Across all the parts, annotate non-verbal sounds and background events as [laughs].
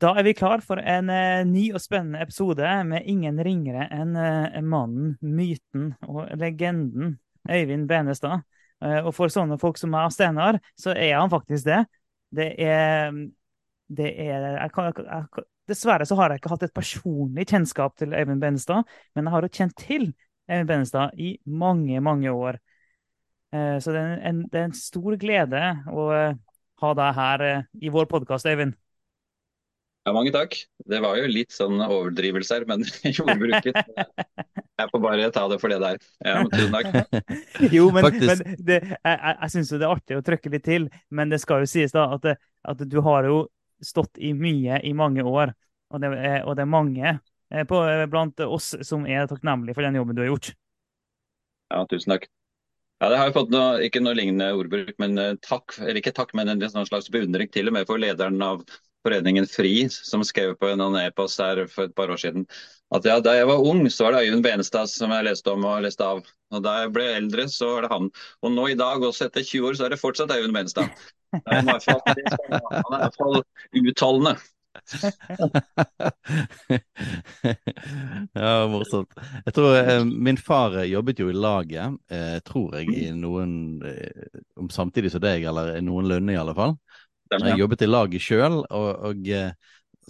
Da er vi klar for en eh, ny og spennende episode med ingen ringere enn eh, mannen, myten og legenden Øyvind Benestad. Eh, og for sånne folk som meg og Steinar, så er han faktisk det. Det er, det er jeg kan, jeg, Dessverre så har jeg ikke hatt et personlig kjennskap til Øyvind Benestad, men jeg har jo kjent til Øyvind Benestad i mange, mange år. Så det er en, det er en stor glede å ha deg her i vår podkast, Øyvind. Ja, mange takk. Det var jo litt sånn overdrivelser, men [laughs] jordbruket Jeg får bare ta det for det der. Ja, men tusen takk. [laughs] jo, men, men det, jeg, jeg syns det er artig å trykke litt til, men det skal jo sies da at, at du har jo stått i mye i mange år. Og det, er, og det er mange eh, på, blant oss som er takknemlige for den jobben du har gjort. Ja, tusen takk. Ja, det har jo fått noe, ikke noe lignende ordbruk, men eh, takk, eller ikke takk, men en slags beundring til og med for lederen av Foreningen FRI, som skrev på en e-post her for et par år siden at ja, da jeg var ung, så var det Øyvind Benestad som jeg leste om og leste av. Og da jeg ble eldre, så var det han. Og nå i dag, også etter 20 år, så er det fortsatt Øyvind Benestad. Han er i hvert fall utholdende. [laughs] ja, morsomt. Jeg tror eh, Min far jobbet jo i laget, eh, tror jeg, i noen eh, om samtidig som deg, eller noenlunde i alle fall. Jeg jobbet i laget sjøl, og, og, eh,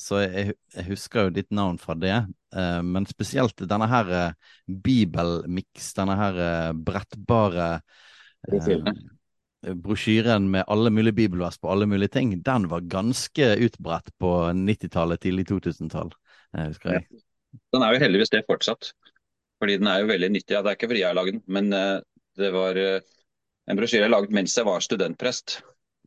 så jeg, jeg, husker jo ditt navn fra det. Uh, men spesielt denne her uh, bibelmiks, denne her brettbare brosjyren med alle mulige bibelvers på alle mulige ting, den var ganske utbredt på 90-tallet, tidlig 2000-tall, husker jeg. Ja. Den er jo heldigvis det fortsatt, fordi den er jo veldig nyttig. Ja, det er ikke fordi jeg har laget den, men det var en brosjyre jeg laget mens jeg var studentprest.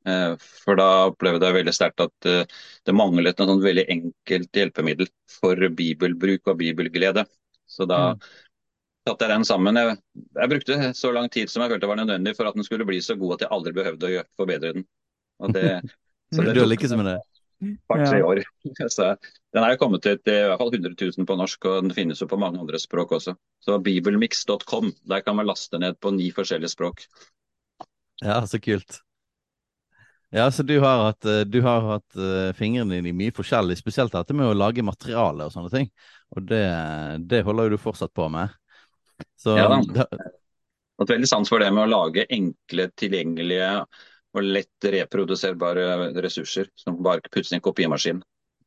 Eh, for da opplevde jeg veldig sterkt at eh, det manglet noe sånn veldig enkelt hjelpemiddel for bibelbruk og bibelglede. Så da mm. satte jeg den sammen. Jeg, jeg, brukte så lang tid som jeg følte var nødvendig for at den skulle bli så god at jeg aldri behøvde å forbedre den. Og det, [laughs] så det du lykkes med det? Par-tre år. [laughs] Så den er jo kommet til i hvert fall 100 000 på norsk, og den finnes jo på mange andre språk også. Så bibelmix.com, der kan man laste ned på ni forskjellige språk. Ja, så kult. Ja, så du har hatt, eh, du har hatt uh, fingrene dine i mye forskjellig, spesielt dette med å lage materiale og sånne ting. Og det, det holder jo du fortsatt på med. Så, ja da. Hatt veldig sans for det med å lage enkle, tilgjengelige og lett reproduserbare ressurser som bare puttes i en kopimaskin.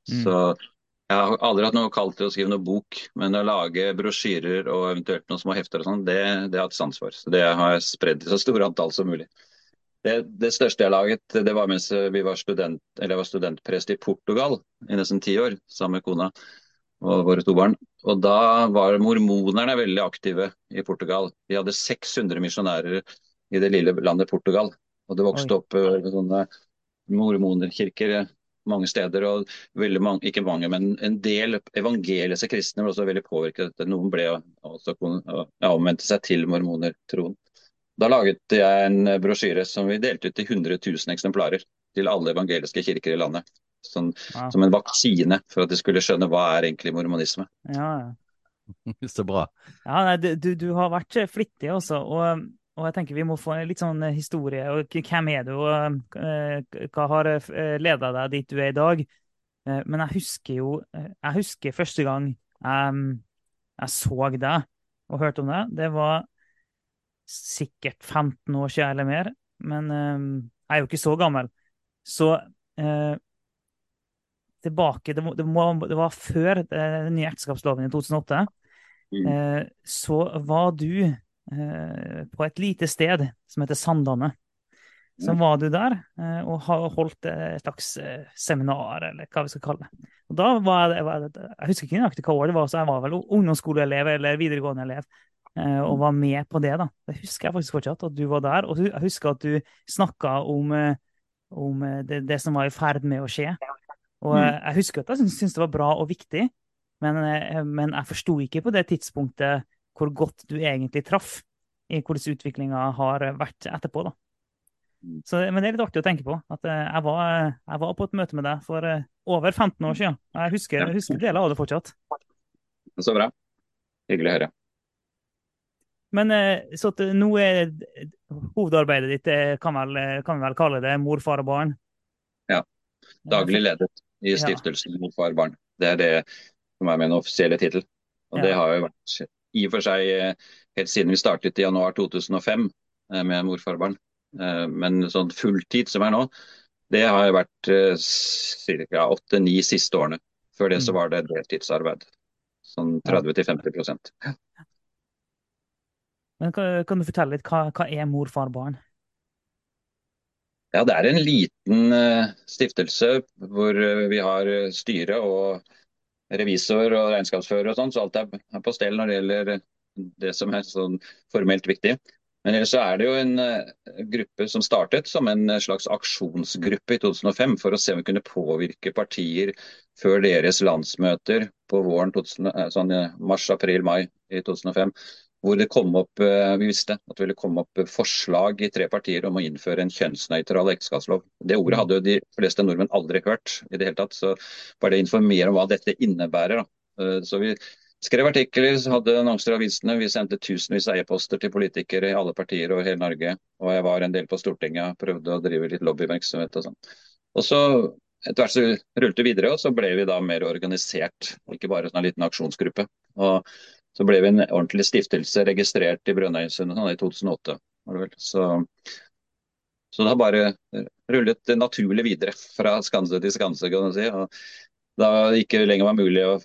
Mm. Så jeg har aldri hatt noe kalt til å skrive noe bok, men å lage brosjyrer og eventuelt noen små hefter og sånn, det, det, har jeg hatt sans for. Så det har jeg spredd i så store antall som mulig. Det, det, største jeg laget, det var mens vi var student, eller jeg var studentprest i Portugal i nesten ti år, sammen med kona og våre to barn. Og da var mormonerne veldig aktive i Portugal. De hadde 600 misjonærer i det lille landet Portugal. Og det vokste Oi. opp uh, sånne mormonerkirker mange steder. og mange, Ikke mange, men en del evangeliske kristne ble også veldig påvirket. Noen ble også, ja, omvendte seg til mormonertroen. Da laget jeg en brosjyre som vi delte ut til 100 000 eksemplarer til alle evangeliske kirker i landet. Sånn, ja. Som en vaksine for at de skulle skjønne hva er egentlig mormonisme. Ja, [laughs] Så bra. Ja, nei, du, du, har vært flittig også. Og, og, jeg tenker vi må få litt sånn historie. og Hvem er du, og uh, hva har uh, leda deg dit du er i dag? Uh, men jeg husker jo Jeg husker første gang jeg, jeg så deg og hørte om deg. Det var sikkert 15 år siden eller mer. Men eh, jeg er jo ikke så gammel. Så eh, tilbake det, må, det, må, det, var før eh, den nye ekteskapsloven i 2008. Mm. Uh, så var du på et lite sted som heter Sandane. Så mm. var du der og holdt et slags seminar, eller hva vi skal kalle det. Og da var jeg, jeg husker ikke nøyaktig hva år det var, så jeg var vel ungdomsskoleelev eller videregående elev. Eh, og var med på det. da. Det husker jeg faktisk fortsatt, at du var der. Og jeg husker at du snakka om, eh, om eh, det, det, som var i ferd med å skje. Og mm. jeg husker at jeg syntes det var bra og viktig, men, men jeg forsto ikke på det tidspunktet hvor godt du egentlig traff i hvordan utviklinga har vært etterpå. da. Mm. Så, men det er litt artig å tenke på. at Jeg var, jeg var på et møte med deg for over 15 år siden. Jeg husker, jeg husker deler av det fortsatt. Så bra. Hyggelig å høre. Men så at nå er hovedarbeidet ditt, kan, vel, kan vi vel kalle det mor, far og barn? Ja. Daglig ledet i stiftelsen ja. Mor, far, barn. Det er det som er min offisielle tittel. Og ja. det har jo vært i og for seg helt siden vi startet i januar 2005 med Mor, far, barn. Men sånn fulltid som er nå, det har vært ca. åtte-ni siste årene. Før det så mm. var det deltidsarbeid. Sånn 30-50 Men kan, du fortelle litt, hva, hva er mor, far, barn? Ja, Det er en liten uh, stiftelse hvor uh, vi har uh, styre og revisor og regnskapsfører og sånn, så alt er, på stell når det gjelder det som er sånn formelt viktig. Men ellers så er det jo en gruppe som startet som en slags aksjonsgruppe i 2005 for å se om vi kunne påvirke partier før deres landsmøter på våren sånn mars, april, mai i 2005 hvor det kom opp eh, vi visste at det ville komme opp forslag i tre partier om å innføre en kjønnsnøytral ekteskapslov. Det ordet hadde jo de fleste nordmenn aldri hørt i det hele tatt. Så bare det informere om hva dette innebærer. Da. Eh, så vi skrev artikler, hadde annonser i avisene. Vi sendte tusenvis av e-poster til politikere i alle partier over hele Norge. Og jeg var en del på Stortinget prøvde å drive litt lobbyvirksomhet og sånn. Og så etter hvert så rullet det videre, og så ble vi da mer organisert. Ikke bare en liten aksjonsgruppe. Og så ble vi en ordentlig stiftelse registrert i Brønnøysund i 2008. Så, så det har bare rullet det naturlig videre fra skanse til skanse. kan du si. Og da det ikke lenger var mulig å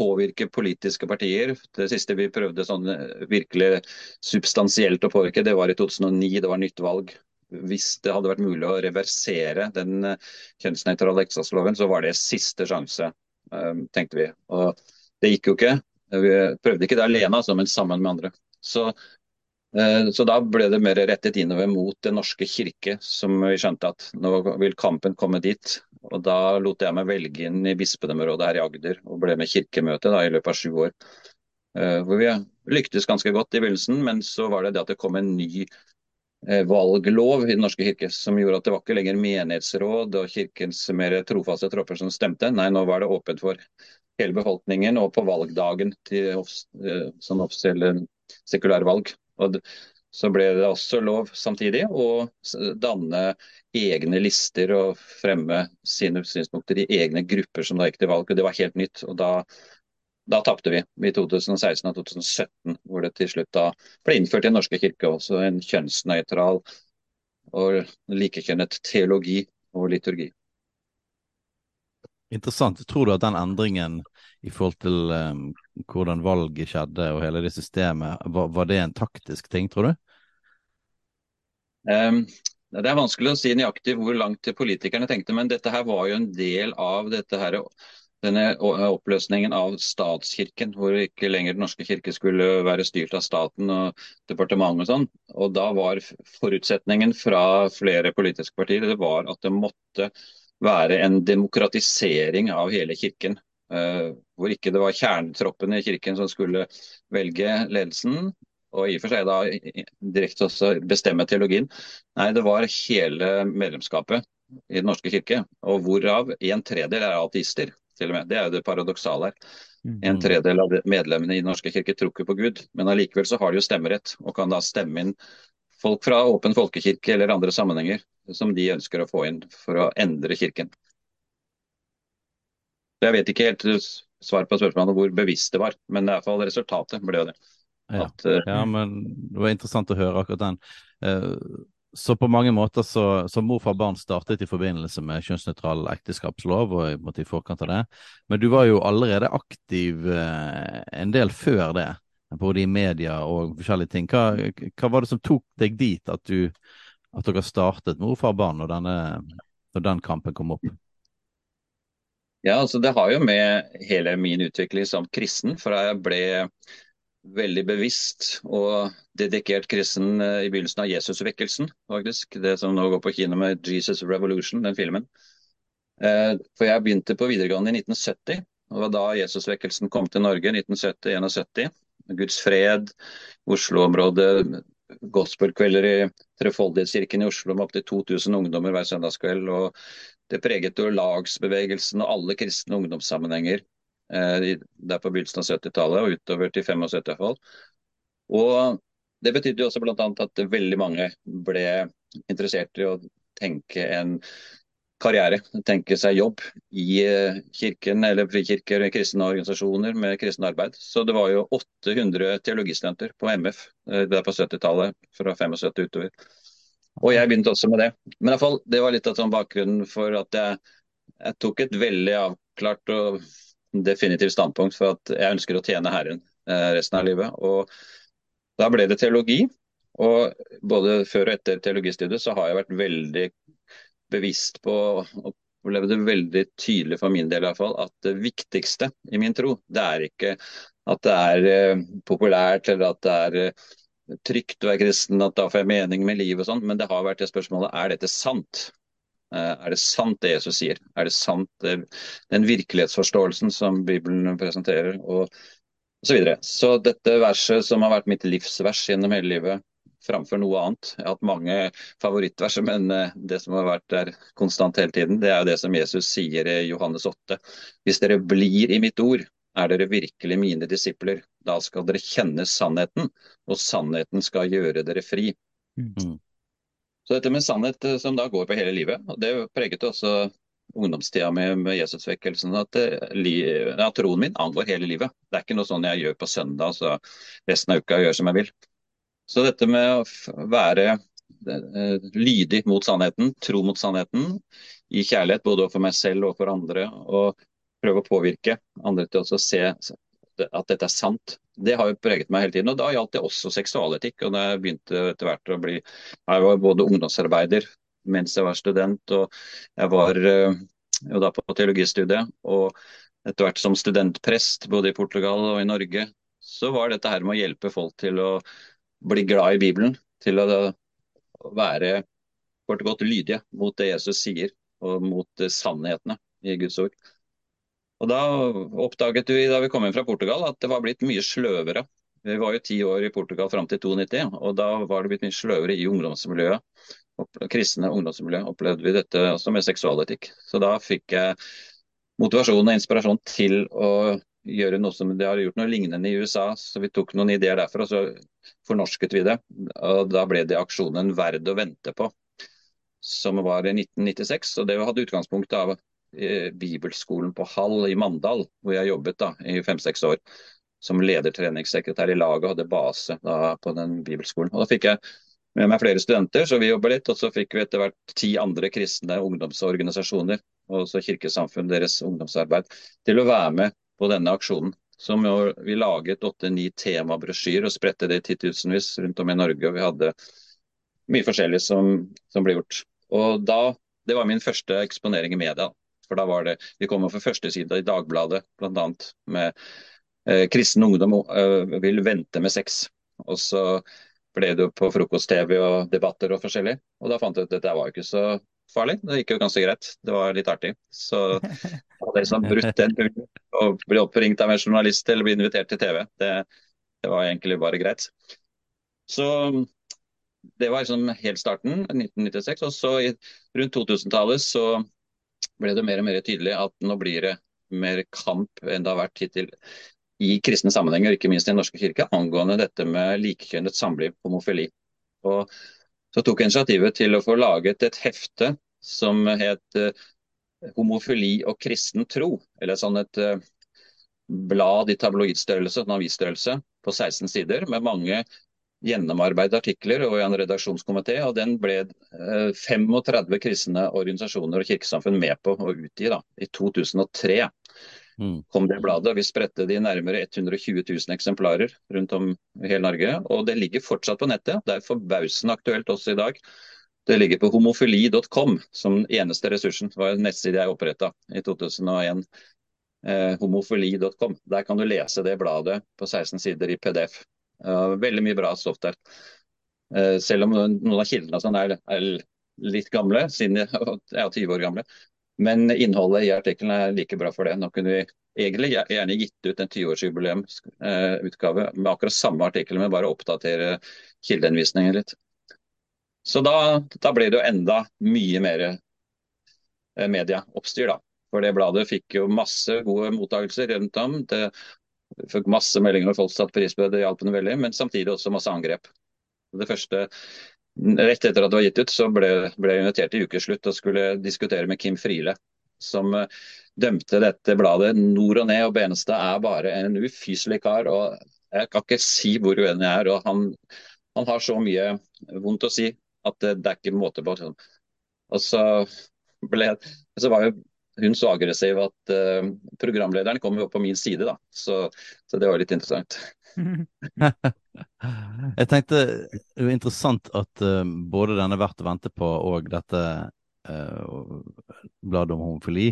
påvirke politiske partier. Det siste vi prøvde sånn virkelig substansielt å påvirke, det var i 2009. Det var nytt valg. Hvis det hadde vært mulig å reversere den kjønnsnøytrale ekteskapsloven, så var det siste sjanse, eh, tenkte vi. Og det gikk jo ikke. Vi prøvde ikke det alene, altså, men sammen med andre. Så, eh, så, da ble det mer rettet innover mot Den norske kirke, som vi skjønte at nå vil kampen komme dit. Og Da lot jeg meg velge inn i bispedømmerådet her i Agder og ble med kirkemøte i løpet av sju år. Eh, hvor vi lyktes ganske godt i begynnelsen, men så var det det at det kom en ny eh, valglov i Den norske kirke som gjorde at det var ikke lenger menighetsråd og kirkens mer trofaste tropper som stemte. Nei, nå var det åpent for hele befolkningen og på valgdagen til eh, sånn offisielle sekulære valg. Og så ble det også lov samtidig å danne egne lister og fremme sine synspunkter i egne grupper som da gikk til valg. og Det var helt nytt. og da, da tapte vi i 2016 og 2017, hvor det til slutt da ble innført i Den norske kirke også en kjønnsnøytral og likekjønnet teologi og liturgi. Interessant. Tror du at den endringen i forhold til um, hvordan valget skjedde og hele det systemet, var, var, det en taktisk ting, tror du? Um, det er vanskelig å si nøyaktig hvor langt politikerne tenkte, men dette her var jo en del av her, denne oppløsningen av statskirken, hvor ikke lenger Den norske kirke skulle være styrt av staten og departementet og sånn. Og da var forutsetningen fra flere politiske partier det var at det måtte være en demokratisering av hele kirken. Uh, hvor ikke det var kjernetroppen i kirken som skulle velge ledelsen, og i og for seg da direkte også bestemme teologien. Nei, det var hele medlemskapet i Den norske kirke, og hvorav en tredel er ateister. til og med. Det er jo det paradoksale her. En tredel av medlemmene i Den norske kirke tror ikke på Gud, men allikevel så har de jo stemmerett og kan da stemme inn folk fra Åpen folkekirke eller andre sammenhenger som de ønsker å få inn for å endre kirken. Jeg vet ikke helt svar på spørsmålet hvor bevisst det var, men i hvert fall resultatet ble jo det. At, ja, ja, men det var interessant å høre akkurat den. Eh, så på mange måter så, så mor for barn startet i forbindelse med kjønnsnøytral ekteskapslov og i, i forkant av det. Men du var jo allerede aktiv eh, en del før det, både i media og forskjellige ting. Hva, hva var det som tok deg dit at du at dere startet med far, når, når den kampen kom opp? Ja, altså Det har jo med hele min utvikling som kristen. For jeg ble veldig bevisst og dedikert kristen eh, i begynnelsen av Jesusvekkelsen. faktisk. Det som nå går på kino med 'Jesus Revolution', den filmen. Eh, for jeg begynte på videregående i 1970. og da Jesusvekkelsen kom til Norge, 1970-1971. Guds fred, Oslo-området, gospelkvelder i Trefoldighetskirken i Oslo med opptil 2000 ungdommer hver søndagskveld. og Det preget jo lagsbevegelsen og alle kristne ungdomssammenhenger eh, der på begynnelsen av 70-tallet og utover til 75 i fall. Og Det betydde jo også bl.a. at veldig mange ble interessert i å tenke en karriere, tenke seg jobb i eh, kirken eller frikirker, kristne organisasjoner med kristne arbeid. Så det var jo 800 teologistudenter på MF eh, der på 70-tallet, fra 75 utover. Og jeg begynte også med det. Men i fall, det var litt av sånn bakgrunnen for at jeg, jeg, tok et veldig avklart og definitivt standpunkt for at jeg ønsker å tjene Herren eh, resten av livet. Og da ble det teologi. Og både før og etter teologistudiet så har jeg vært veldig bevisst på og opplevde veldig tydelig for min del i hvert fall, at det viktigste i min tro, det er ikke at det er uh, populært eller at det er uh, trygt å være kristen, at da får jeg mening med livet og sånn, men det har vært det spørsmålet er dette sant? Uh, er det sant det Jesus sier? Er det sant den virkelighetsforståelsen som Bibelen presenterer? og så, videre. så dette verset som har vært mitt livsvers gjennom hele livet, framfor noe annet. Jeg har hatt mange favorittverser, men eh, det som har vært der konstant hele tiden, det er jo det som Jesus sier i Johannes 8. Hvis dere blir i mitt ord, er dere virkelig mine disipler. Da skal dere kjenne sannheten, og sannheten skal gjøre dere fri. Mm. Så dette med sannhet eh, som da går på hele livet, og det preget også ungdomstida med, med Jesusvekkelsen. At, eh, at troen min angår hele livet. Det er ikke noe sånn jeg gjør på søndag, så resten av uka gjør som jeg vil. Så dette med å være eh, lydig mot sannheten, tro mot sannheten, i kjærlighet både for meg selv og for andre, og prøve å påvirke andre til å se at dette er sant, det har jo preget meg hele tiden. Og da gjaldt det også seksualetikk. og da jeg begynte etter hvert å bli Jeg var både ungdomsarbeider mens jeg var student, og jeg var eh, jo da på teologistudiet. Og etter hvert som studentprest både i Portugal og i Norge, så var dette her med å hjelpe folk til å bli glad i Bibelen, til å være kort og godt lydige mot det Jesus sier, og mot sannhetene i Guds ord. Og Da oppdaget vi da vi kom inn fra Portugal at det var blitt mye sløvere. Vi var jo ti år i Portugal fram til 92, og da var det blitt mye sløvere i ungdomsmiljøet. Kristne ungdomsmiljø opplevde vi dette også med seksualetikk. Så da fikk jeg motivasjon og inspirasjon til å gjøre noe som de har gjort noe lignende i USA. Så vi tok noen ideer derfra og så fornorsket vi det. Og da ble det aksjonen 'Verd å vente på', som var i 1996. Og det hadde utgangspunkt av eh, bibelskolen på Hall i Mandal, hvor jeg jobbet da i fem-seks år som ledertreningssekretær i laget og hadde base da, på den bibelskolen. Og da fikk jeg med meg flere studenter, så vi jobba litt. Og så fikk vi etter hvert ti andre kristne ungdomsorganisasjoner, og også Kirkesamfunn, deres ungdomsarbeid, til å være med på denne aksjonen. Som vi laget åtte-ni temabrosjyrer og spredte det titusenvis rundt om i Norge. og Vi hadde mye forskjellig som, som, ble gjort. Og da, Det var min første eksponering i media. For da var det, Vi kom for førstesida i Dagbladet bl.a. med eh, 'Kristen ungdom eh, vil vente med sex'. Og så ble det på frokost-TV og debatter og forskjellig. Og da fant jeg ut at dette var jo ikke så farlig. Det gikk jo ganske greit. Det var litt artig. Så [laughs] hadde liksom brutt den å bli oppringt av en journalist eller bli invitert til TV, det, det var egentlig bare greit. Så det var liksom helt starten, 1996. Og så i, rundt 2000-tallet så ble det mer og mer tydelig at nå blir det mer kamp enn det har vært hittil i kristne sammenhenger, ikke minst i Den norske kirke, angående dette med likekjønnet samliv, homofili. Og så tok initiativet til å få laget et hefte som het eh, Homofili og kristen tro. Eller sånn et eh, blad i tabloidstørrelse, avisstørrelse, på 16 sider med mange gjennomarbeidede artikler og en redaksjonskomité. og Den ble 35 eh, kristne organisasjoner og kirkesamfunn med på å utgi da, i 2003. Mm. kom det bladet. Vi spredte det i nærmere 120 000 eksemplarer rundt om i hele Norge. Og det ligger fortsatt på nettet. Det er forbausende aktuelt også i dag. Det ligger på homofili.com som eneste ressursen. Det var en nettside jeg oppretta i 2001. Eh, homofili.com. Der kan du lese det bladet på 16 sider i PDF. Uh, veldig mye bra stoff der. Uh, selv om noen av kildene sånn er, er, litt gamle, siden jeg er 20 år gamle. Men innholdet i artikkelen er like bra for det. Nå kunne vi egentlig gjerne gitt ut en 20-årsjubileumsutgave med akkurat samme artikkel, men bare oppdatere kildeinnvisningen litt. Så da, da, ble det jo enda mye mer eh, medieoppstyr, da. For det bladet fikk jo masse gode mottakelser rundt om. Det fikk masse meldinger og folk satte pris på det, det hjalp veldig, men samtidig også masse angrep. Det første Rett etter at det var gitt ut, så ble, ble jeg invitert til ukeslutt og skulle diskutere med Kim Friele, som uh, dømte dette bladet nord og ned. Og Benestad er bare en ufyselig kar. og Jeg kan ikke si hvor uenig jeg er. og han, han, har så mye vondt å si at det er ikke måte på. Og så, ble, så var jo hun så aggressiv at uh, programlederen kom jo på min side, da. Så, så det var litt interessant. [laughs] Jeg tenkte det var interessant at uh, både denne Verdt å vente på og dette uh, bladet om homofili,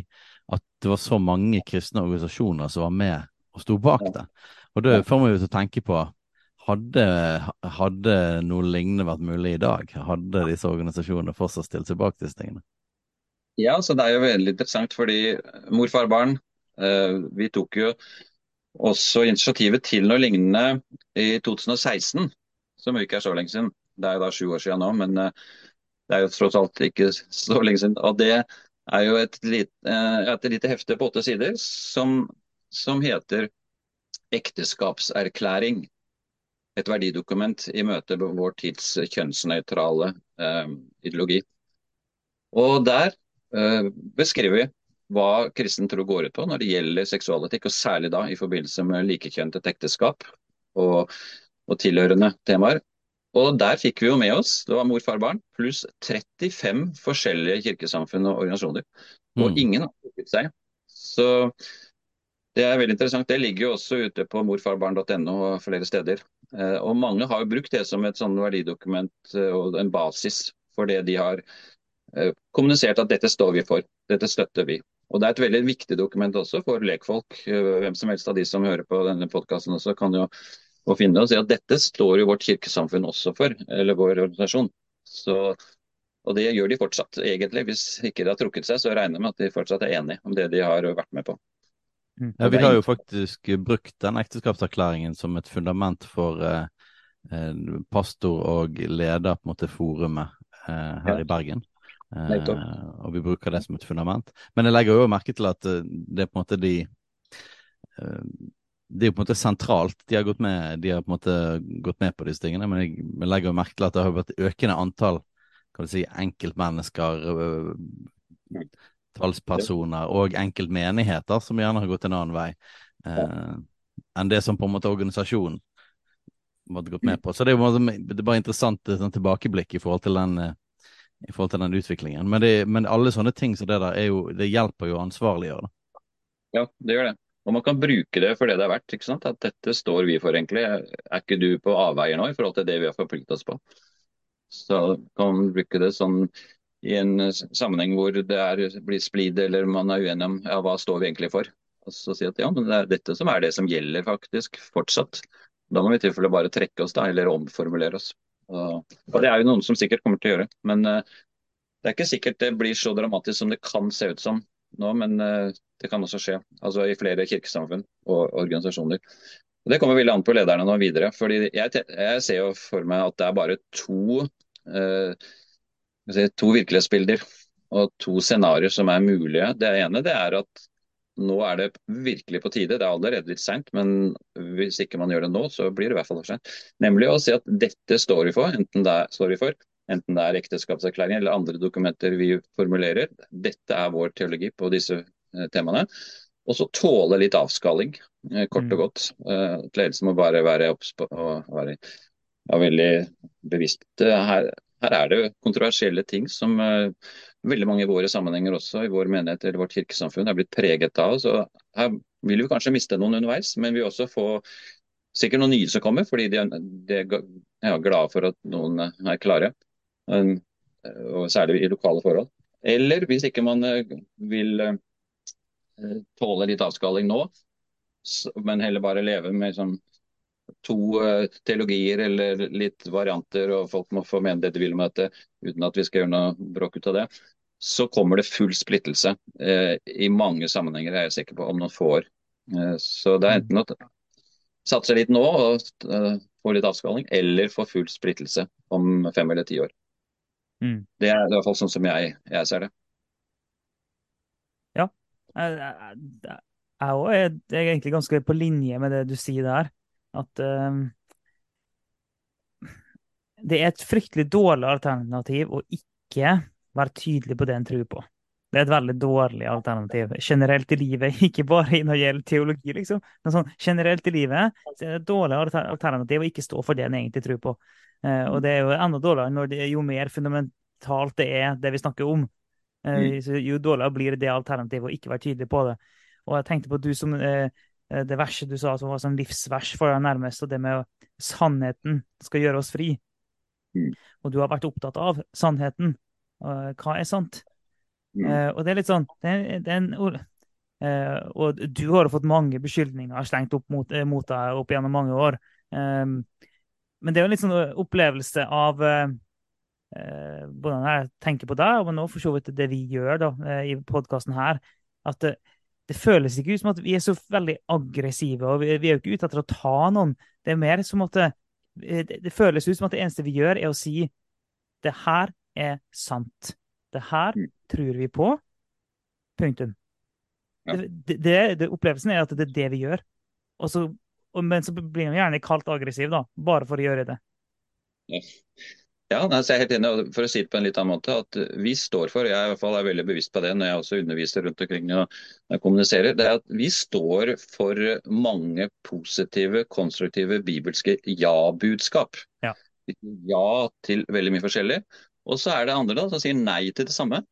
at det var så mange kristne organisasjoner som var med og sto bak det. Og det får meg til å tenke på hadde, hadde noe lignende vært mulig i dag? Hadde disse organisasjonene fortsatt stilt seg bak disse tingene? Ja, så det er jo veldig interessant fordi mor, far, barn, uh, vi tok jo også initiativet til noe lignende i 2016, som ikke er så lenge siden. Det er jo da sju år siden nå, men eh, det er jo tross alt ikke så lenge siden. Og det er jo et lite, eh, et lite hefte på åtte sider som, som heter 'Ekteskapserklæring'. Et verdidokument i møte med vår tids kjønnsnøytrale eh, ideologi. Og der eh, beskriver vi hva kristen tro går ut på når det gjelder seksualetikk, og særlig da i forbindelse med likekjønnet ekteskap og, og, tilhørende temaer. Og Der fikk vi jo med oss det var mor, far, barn, pluss 35 forskjellige kirkesamfunn og organisasjoner. Og mm. ingen har trukket seg. Så det er veldig interessant. Det ligger jo også ute på morfarbarn.no og flere steder. Eh, og Mange har jo brukt det som et sånn verdidokument eh, og en basis for det de har eh, kommunisert at dette står vi for, dette støtter vi. Og Det er et veldig viktig dokument også for lekfolk. Eh, hvem som helst av de som hører på denne podkasten også kan jo finne og si at dette står jo vårt kirkesamfunn også for, eller vår organisasjon. Så, og det gjør de fortsatt, egentlig. Hvis ikke de har trukket seg, så regner jeg med at de fortsatt er enige om det de har vært med på. Mm. Ja, Vi har jo faktisk brukt den ekteskapserklæringen som et fundament for eh, eh pastor og leder på en måte forumet eh, her ja. i Bergen. Uh, og vi bruker det som et fundament. Men jeg legger jo merke til at uh, det er på en måte de uh, Det er jo på en måte sentralt. De har gått med, de har på en måte gått med på disse tingene, men jeg, legger jo merke til at det har vært økende antall kan du si, enkeltmennesker, talspersoner og enkeltmenigheter som gjerne har gått en annen vei enn det som på en måte organisasjonen måtte gått med på. Så det er jo det er bare interessant sånn tilbakeblikk i forhold til den i forhold til den utviklingen. Men, det, men, alle sånne ting som det der, er jo, det hjelper jo ansvarliggjøre. Ja, det gjør det. Og man kan bruke det for det det er verdt. ikke sant? At dette står vi for, egentlig. Er ikke du på avveier nå i forhold til det vi har forpliktet oss på? Så kan man bruke det sånn i en sammenheng hvor det er, blir splid eller man er uenig om ja, hva står vi egentlig for. Og så si at ja, men det er dette som er det som gjelder faktisk fortsatt. Da må vi i tilfelle bare trekke oss da, eller omformulere oss. Og Det er jo noen som sikkert kommer til å gjøre. Men uh, det er ikke sikkert det blir så dramatisk som det kan se ut som nå. Men uh, det kan også skje. Altså i flere kirkesamfunn og organisasjoner. Og Det kommer veldig an på lederne nå videre. fordi jeg, jeg ser jo for meg at det er bare to, uh, to virkelighetsbilder og to scenarioer som er mulige. Det ene det er at nå er det virkelig på tide. Det er allerede litt seint, men hvis ikke man gjør det nå, så blir det i hvert fall for seint. Nemlig å si at dette står vi for, enten det er, står vi for, enten det er ekteskapserklæring eller andre dokumenter vi formulerer. Dette er vår teologi på disse eh, temaene. Og så tåle litt avskalling, eh, kort og mm. godt. At ledelsen må bare være obs på og være ja, veldig bevisst. Her, her er det kontroversielle ting som veldig mange i våre sammenhenger også, i vår menighet eller vårt kirkesamfunn, er blitt preget av. Så her vil vi kanskje miste noen underveis, men vi vil også få sikkert noen nye som kommer, fordi de, de er glade for at noen er klare. Um, og særlig i lokale forhold. Eller hvis ikke man uh, vil uh, tåle litt avskalling nå, men heller bare leve med sånn, to uh, teologier eller litt varianter, og folk må få mene det de vil om dette, uten at vi skal gjøre noe bråk ut av det. så kommer det full splittelse. Eh, I mange sammenhenger er jeg sikker på om noen få år. Eh, så det er enten å satse litt nå og uh, få litt avskalling, eller få full splittelse om fem eller ti år. Mm. Det er i hvert fall sånn som jeg, jeg ser det. Ja. Jeg, jeg, jeg er egentlig ganske på linje med det du sier der. At uh, det er et fryktelig dårlig alternativ å ikke være tydelig på det en tror på. Det er et veldig dårlig alternativ generelt i livet, [laughs] ikke bare når det gjelder teologi, liksom. Men sånn generelt i livet så er det et dårlig alternativ å ikke stå for det en egentlig tror på. Uh, og det er jo enda dårligere det, jo mer fundamentalt det er det vi snakker om. Mm. jo dårligere blir det alternativet å ikke være tydelig på det. Og jeg tenkte på du som eh, det verset du sa som var sånn livsvers for deg nærmest, og det med sannheten skal gjøre oss fri. Mm. Og du har vært opptatt av sannheten. Hva er sant? Mm. Uh, og det er litt sånn det er, det er en, uh, Og du har fått mange beskyldninger slengt opp mot, uh, mot deg opp gjennom mange år. Um, men det er jo en litt sånn opplevelse av hvordan jeg tenker på deg, men også for så vidt det vi gjør da, i podkasten her. At det, føles ikke ut som at vi er så veldig aggressive, og vi, vi er jo ikke ute etter å ta noen. Det er mer som at det, det, det føles ut som at det eneste vi gjør, er å si det her er sant. Det her mm. tror vi på. Punktum. Ja. Det, det, det, opplevelsen er at det er det vi gjør. Så, og, men så blir man gjerne kalt aggressiv, da, bare for å gjøre det. Ja. Ja, altså jeg er helt enig. For å si det på en litt annen måte, at vi står for, jeg i hvert fall er veldig bevisst på det når jeg også underviser rundt omkring og kommuniserer, det er at vi står for mange positive, konstruktive bibelske ja-budskap. Ja. ja til veldig mye forskjellig. Og så er det andre da, som sier nei til det samme.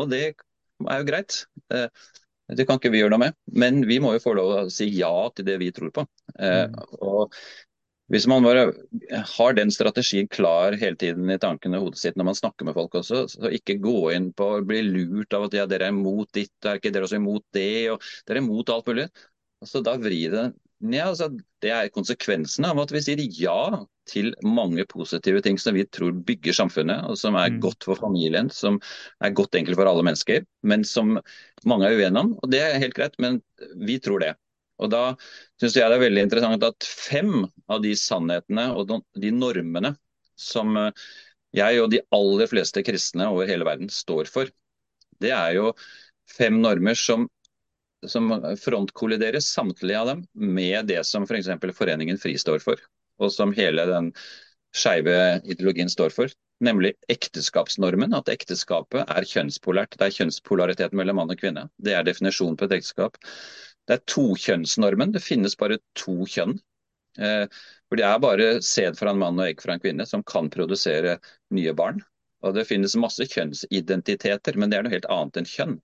Og det er jo greit. Eh, det kan ikke vi gjøre noe med. Men vi må jo få lov å si ja til det vi tror på. Eh, mm. Og hvis man bare har den strategien klar hele tiden i tankene og hodet sitt når man snakker med folk også, så ikke gå inn på å bli lurt av at ja, dere er imot ditt, er ikke dere også imot det, og dere er imot alt mulig. Altså, da vrir det ja, altså, Det er konsekvensen av at vi sier ja til mange positive ting som vi tror bygger samfunnet, og som er mm. godt for familien, som er godt egentlig for alle mennesker, men som mange er uenige om. Og Det er helt greit, men vi tror det. Og Da syns jeg det er veldig interessant at fem av de sannhetene og de normene som eh, jeg og de aller fleste kristne over hele verden står for, det er jo fem normer som som frontkolliderer samtlige av dem med det som f.eks. For Foreningen FRI står for, og som hele den skeive ideologien står for. Nemlig ekteskapsnormen, at ekteskapet er kjønnspolært. Det er kjønnspolaritet mellom mann og kvinne. Det er definisjonen på et ekteskap. Det er tokjønnsnormen. Det finnes bare to kjønn. Eh, for Det er bare sæd fra en mann og egg fra en kvinne som kan produsere nye barn. Og Det finnes masse kjønnsidentiteter, men det er noe helt annet enn kjønn.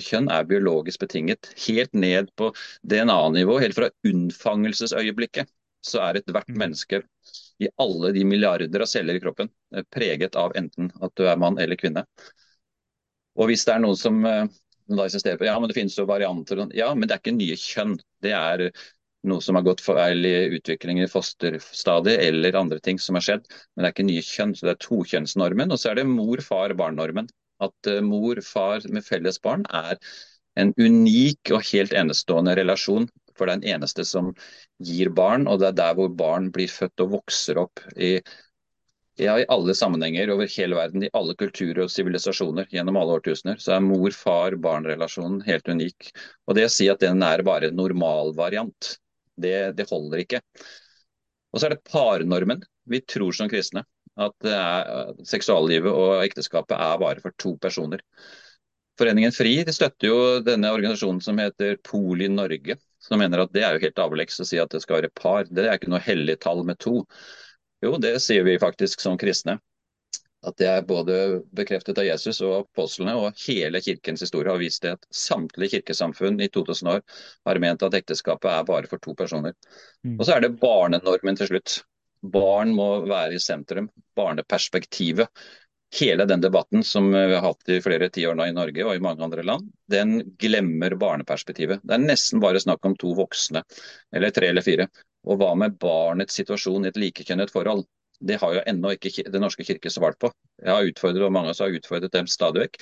Kjønn er biologisk betinget. Helt ned på DNA-nivå, helt fra unnfangelsesøyeblikket, så er ethvert mm. menneske i alle de milliarder av celler i kroppen eh, preget av enten at du er mann eller kvinne. Og hvis det er noen som eh, da insisterer på ja, men det finnes jo varianter, ja, men det er ikke nye kjønn. Det er noe som har gått feil i utviklingen i fosterstadiet eller andre ting som har skjedd. Men det er ikke nye kjønn, så det er tokjønnsnormen. Og så er det mor-far-barn-normen at eh, mor-far med felles barn er en unik og helt enestående relasjon. For den eneste som gir barn, og det er der hvor barn blir født og vokser opp i, ja, i alle sammenhenger over hele verden, i alle kulturer og sivilisasjoner gjennom alle årtusener. Så er mor-far-barn-relasjonen helt unik. Og det å si at den er bare en normalvariant, det, det holder ikke. Og så er det parnormen. Vi tror som kristne at er, seksuallivet og ekteskapet er bare for to personer. Foreningen FRI de støtter jo denne organisasjonen som heter Poli Norge, som mener at det er jo helt avleggs å si at det skal være par. Det er ikke noe hellig tall med to. Jo, det sier vi faktisk som kristne. At det er både bekreftet av Jesus og apostlene, og hele kirkens historie har vist det at samtlige kirkesamfunn i 2000 år har ment at ekteskapet er bare for to personer. Mm. Og så er det barnenormen til slutt. Barn må være i sentrum. Barneperspektivet. Hele den debatten som vi har hatt i flere tiår nå i Norge og i mange andre land, den glemmer barneperspektivet. Det er nesten bare snakk om to voksne, eller tre eller fire. Og hva med barnets situasjon i et likekjønnet forhold? Det har jo ennå ikke Den norske kirke svart på. Jeg har utfordret, og mange av oss har utfordret dem stadig vekk.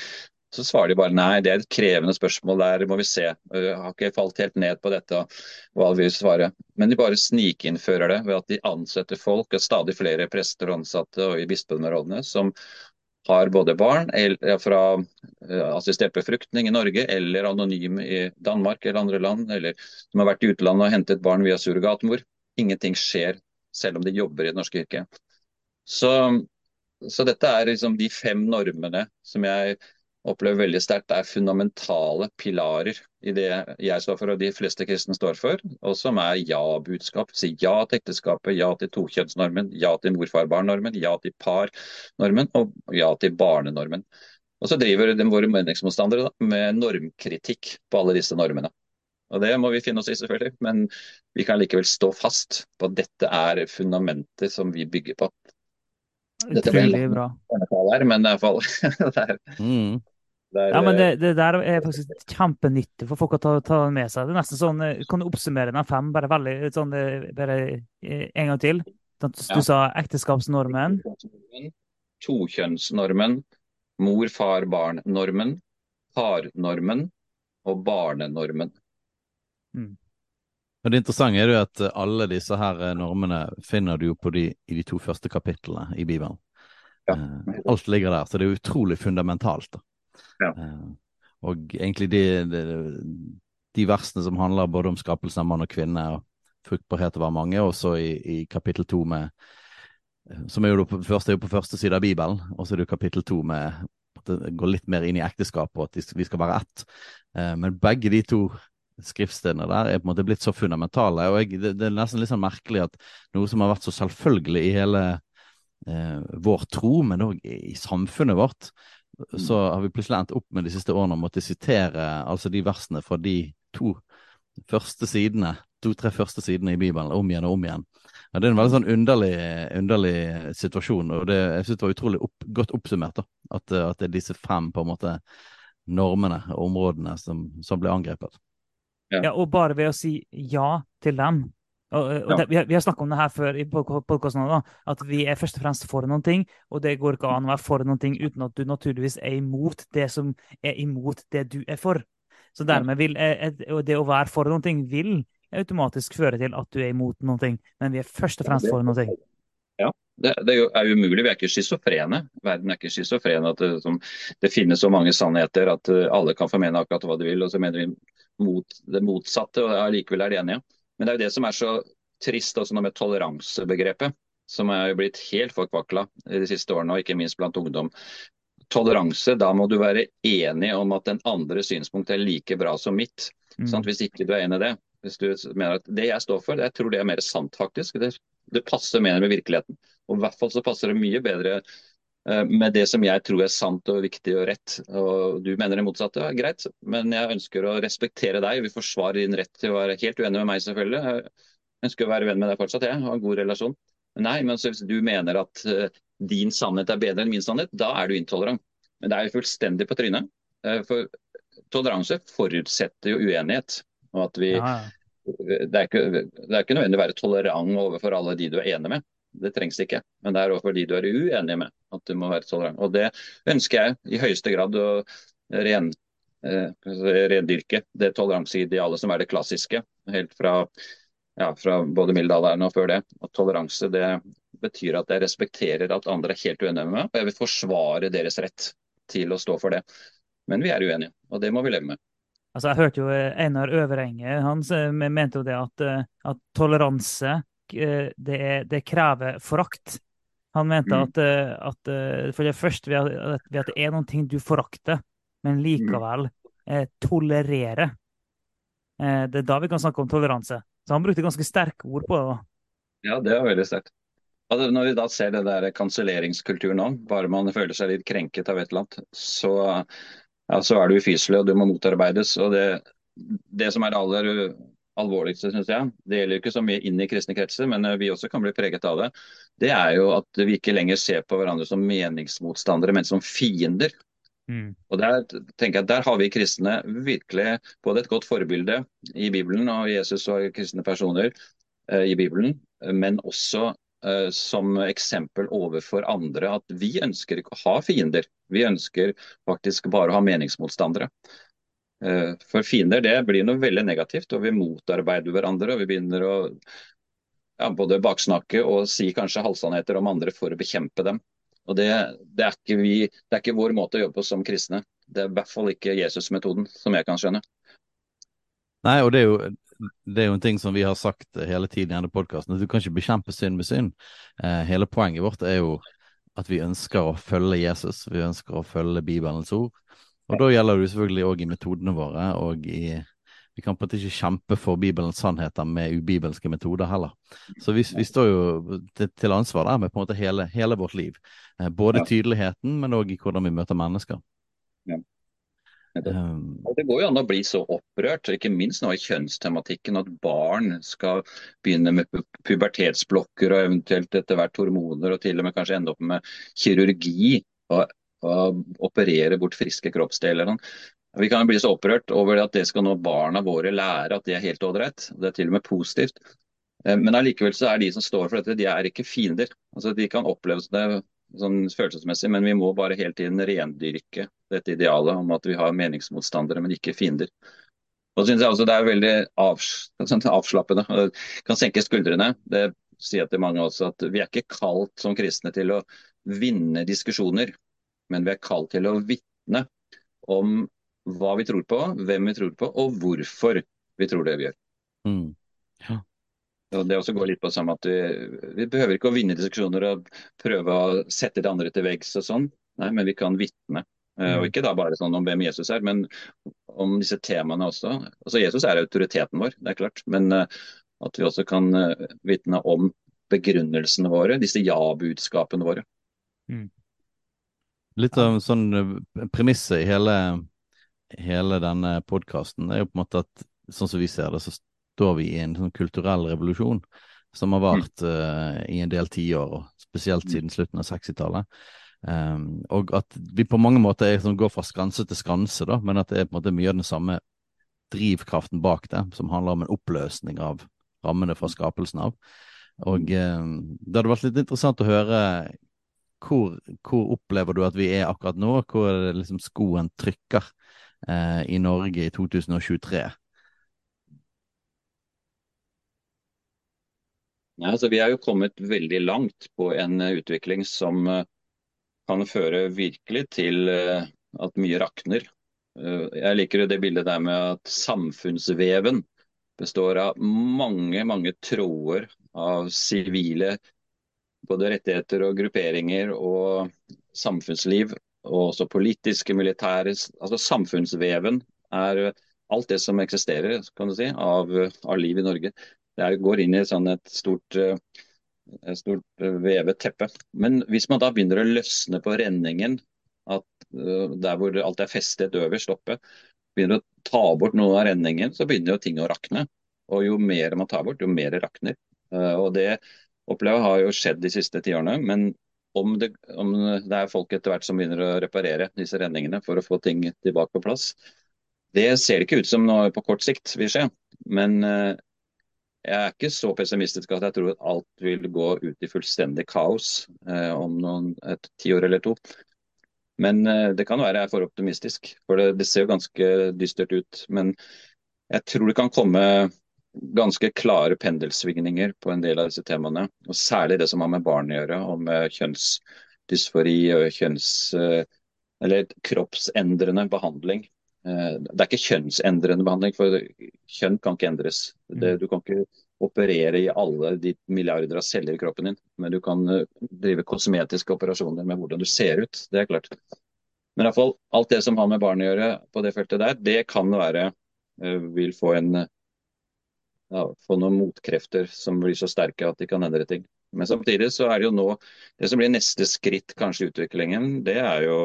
Så svarer de bare nei, det er et krevende spørsmål, der må vi se. Jeg har ikke falt helt ned på dette, hva vi vil svare. Men de bare snikinnfører det ved at de ansetter folk, og stadig flere prester og ansatte og i bispedømmerådene, som har både barn fra eh, assistert befruktning i Norge eller anonym i Danmark eller andre land, eller som har vært i utlandet og hentet barn via surrogatmor. Ingenting skjer selv om de jobber i Det norske yrket. Så, så dette er liksom de fem normene som jeg opplever veldig sterkt er fundamentale pilarer i det jeg står for og de fleste kristne står for, og som er ja-budskap. Si ja til ekteskapet, ja til tokjønnsnormen, ja til morfar-barn-normen, ja til par-normen og ja til barnenormen. Og så driver de våre meningsmotstandere med normkritikk på alle disse normene. Og Det må vi finne oss i, selvfølgelig, men vi kan likevel stå fast på at dette er fundamentet som vi bygger på. Dette Utrolig bra. Her, men det er fall [laughs] det er, mm. Der, ja, men det, det, der er faktisk kjempenyttig for folk å ta, ta med seg. Det er nesten sånn, eh, Kan du oppsummere den fem bare veldig sånn, eh, bare eh, en gang til? Du ja. sa ekteskapsnormen. Tokjønnsnormen, mor-far-barn-normen, parnormen og barnenormen. Mm. Det interessante er jo at alle disse her normene finner du jo på de, i de to første kapitlene i Bibelen. Ja. Alt ligger der, så det er utrolig fundamentalt. da. Ja. Eh, og egentlig de, de, de, versene som handler både om skapelsen av mann og kvinne og fruktbarhet var mange, og så i, i kapittel to med eh, som er jo på, første, er jo på første side av Bibelen, og så er det jo kapittel to med at det går litt mer inn i ekteskap og at vi skal være ett. Eh, men begge de to skriftstedene der er på en måte blitt så fundamentale. og jeg, det, det, er nesten litt sånn merkelig at noe som har vært så selvfølgelig i hele eh, vår tro, men òg i samfunnet vårt, så har vi plutselig endt opp med de siste årene å måtte sitere altså de versene fra de to første sidene, to-tre første sidene i Bibelen om igjen og om igjen. Ja, det er en veldig sånn underlig, underlig situasjon, og det, jeg synes det var utrolig opp, godt oppsummert. da, at, at, det er disse fem på en måte normene og områdene som, som ble angrepet. Ja. ja, og bare ved å si ja til dem, og, og det, vi har, vi har snakket om det her før i podkasten at vi er først og fremst for noen ting. Og det går ikke an å være for noen ting uten at du naturligvis er imot det som er imot det du er for. Så dermed vil eh, det å være for noen ting vil automatisk føre til at du er imot noen ting. Men vi er først og fremst for noen ting. Ja, det, det er umulig. Vi er ikke schizofrene. Verden er ikke schizofren. At det, som, det, finnes så mange sannheter at eh, alle kan få mene akkurat hva de vil. Og så mener vi mot det motsatte, og allikevel er de enige. Men det er jo det som er så trist også med toleransebegrepet, som er jo blitt helt forkvakla de siste årene, og ikke minst blant ungdom. Toleranse, da må du være enig om at den andre synspunkt er like bra som mitt. Mm. Hvis ikke du er enig i det. Hvis du mener at Det jeg står for, jeg tror det er mer sant, faktisk. Det, det passer mer med virkeligheten. Og I hvert fall så passer det mye bedre med det som jeg tror er sant og viktig og rett. Og du mener det motsatte, er greit. Men jeg ønsker å respektere deg. Vi forsvarer din rett til å være helt uenig med meg, selvfølgelig Jeg ønsker å være venn med deg fortsatt, jeg har en god relasjon. Nei, men hvis du mener at uh, din sannhet er bedre enn min sannhet, da er du intolerant. Men det er jo fullstendig på trynet. Uh, for toleranse forutsetter jo uenighet. Og at vi, ja. det, er ikke, det er ikke nødvendig å være tolerant overfor alle de du er enig med. Det trengs ikke. Men det er overfor de du er uenig med at du må være tolerant. Og det ønsker jeg i høyeste grad å ren, eh, rendyrke. Det toleranseidealet som er det klassiske. Helt fra ja, fra både middelalderen og før det. At toleranse det betyr at jeg respekterer at andre er helt uenige med meg, og jeg vil forsvare deres rett til å stå for det. Men vi er uenige, og det må vi leve med. Altså, jeg hørte jo Einar Øverenge han mente jo det at, eh, at toleranse eh, det, er, det, krever forakt. Han mente mm. at, eh, at, for det første ved at, ved at, det er noen ting du forakter, men likevel eh, tolererer. Eh, det er da vi kan snakke om toleranse. Så han brukte ganske sterke ord på det. Ja, det var veldig sterkt. Altså, når vi da ser det der kanselleringskulturen nå, bare man føler seg litt krenket av et eller annet, så, ja, så er du ufyselig og du må motarbeides. og det, det som er det aller alvorligste, synes jeg, det gjelder ikke så mye inn i kristne kretser, men vi også kan bli preget av det, det er jo at vi ikke lenger ser på hverandre som meningsmotstandere, men som fiender. Mm. Og der tenker jeg at der har vi kristne virkelig både et godt forbilde i Bibelen, og Jesus og kristne personer eh, i Bibelen, men også eh, som eksempel overfor andre at vi ønsker ikke å ha fiender. Vi ønsker faktisk bare å ha meningsmotstandere. Uh, for fiender det blir noe veldig negativt, og vi motarbeider hverandre. og vi begynner å ja, både baksnakke og si kanskje halvsannheter om andre for å bekjempe dem. Og det, det, er vi, det, er ikke vår måte å jobbe på som kristne. Det er i hvert fall ikke Jesus-metoden, som jeg kan skjønne. Nei, og det er, jo, det er jo en ting som vi har sagt hele tiden i denne podkasten, at du kan ikke bekjempe synd med synd. Eh, hele poenget vårt er jo at vi ønsker å følge Jesus, vi ønsker å følge Bibelens ord. Og da gjelder det selvfølgelig òg i metodene våre, og i vi kan på en måte ikke kjempe for Bibelens sannheter med ubibelske metoder heller. Så vi, vi står jo til, til, ansvar der med på en måte hele, hele vårt liv. Eh, både ja. tydeligheten, men òg i hvordan vi møter mennesker. Ja. Um, det går jo an å bli så opprørt, ikke minst nå i kjønnstematikken, at barn skal begynne med pubertetsblokker og eventuelt etter hvert hormoner, og til og med kanskje ende opp med kirurgi. og operere bort friske kroppsdeler. Vi kan bli så opprørt over at det skal nå barna våre lære at det er helt ålreit. Det er til og med positivt. Eh, men allikevel så er de som står for dette, de er ikke fiender. Altså De kan oppleves det sånn følelsesmessig, men vi må bare hele tiden rendyrke dette idealet om at vi har meningsmotstandere, men ikke fiender. Og synes jeg også Det er veldig avs avslappende. Det kan senke skuldrene. Det sier jeg til mange også at Vi er ikke kalt som kristne til å vinne diskusjoner, men vi er kalt til å vitne om hva vi tror på, hvem vi tror på, og hvorfor vi tror det vi gjør. Mm. Ja. Og det også går litt på det samme at vi, vi, behøver ikke å vinne diskusjoner og prøve å sette det andre til veggs og sånn, Nei, men vi kan vitne. Mm. Og ikke da bare sånn om hvem Jesus er, men om disse temaene også. Altså Jesus er autoriteten vår, det er klart. Men uh, at vi også kan uh, vitne om begrunnelsene våre, disse ja-budskapene våre. Mm. Litt av sånn premisset i hele hele denne podkasten, er jo på en måte at sånn som vi ser det, så står vi i en sånn kulturell revolusjon som har vart uh, i en del tiår, spesielt mm. siden slutten av 60-tallet. Um, ehm, og at vi på mange måter er, sånn, går fra skanse til skanse, da, men at det er på en måte mye av den samme drivkraften bak det, som handler om en oppløsning av rammene fra skapelsen av. Og um, det hadde vært litt interessant å høre hvor, hvor opplever du at vi er akkurat nå? Hvor liksom skoen trykker eh, i Norge i 2023? Ja, altså, vi er jo kommet veldig langt på en uh, utvikling som uh, kan føre virkelig til uh, at mye rakner. jeg liker det bildet der med at samfunnsveven består av mange, mange tråder av sivile både rettigheter og grupperinger og samfunnsliv og også politiske, militære altså Samfunnsveven er alt det som eksisterer kan du si, av, av liv i Norge. Det er, går inn i sånn et stort, et stort vevet teppe. Men hvis man da begynner å løsne på renningen, at der hvor alt er festet øverst oppe, begynner å ta bort noe av renningen, så begynner jo ting å rakne. Og jo mer man tar bort, jo mer rakner. Og det opplever har jo skjedd de siste tiårene. Men om det, om det, er folk etter hvert som begynner å reparere disse renningene for å få ting tilbake på plass. Det ser det ikke ut som noe på kort sikt vil skje. Men eh, jeg er ikke så pessimistisk at jeg tror at alt vil gå ut i fullstendig kaos eh, om noen, et tiår eller to. Men eh, det kan være jeg er for optimistisk, for det, det ser jo ganske dystert ut. Men jeg tror det kan komme ganske klare pendelsvingninger på en del av disse temaene. Og særlig det som har med barn å gjøre, og med kjønnsdysfori og kjønns... Eh, eller kroppsendrende behandling. Eh, det er ikke kjønnsendrende behandling, for kjønn kan ikke endres. Det, mm. du kan ikke operere i alle de milliarder av celler i kroppen din, men du kan eh, drive kosmetiske operasjoner med hvordan du ser ut. Det er klart. Men i hvert fall, alt det som har med barn å gjøre på det feltet der, det kan være vil få en ja, få noen motkrefter som blir så sterke at de kan endre ting. Men samtidig så er det jo nå Det som blir neste skritt kanskje i utviklingen, det er jo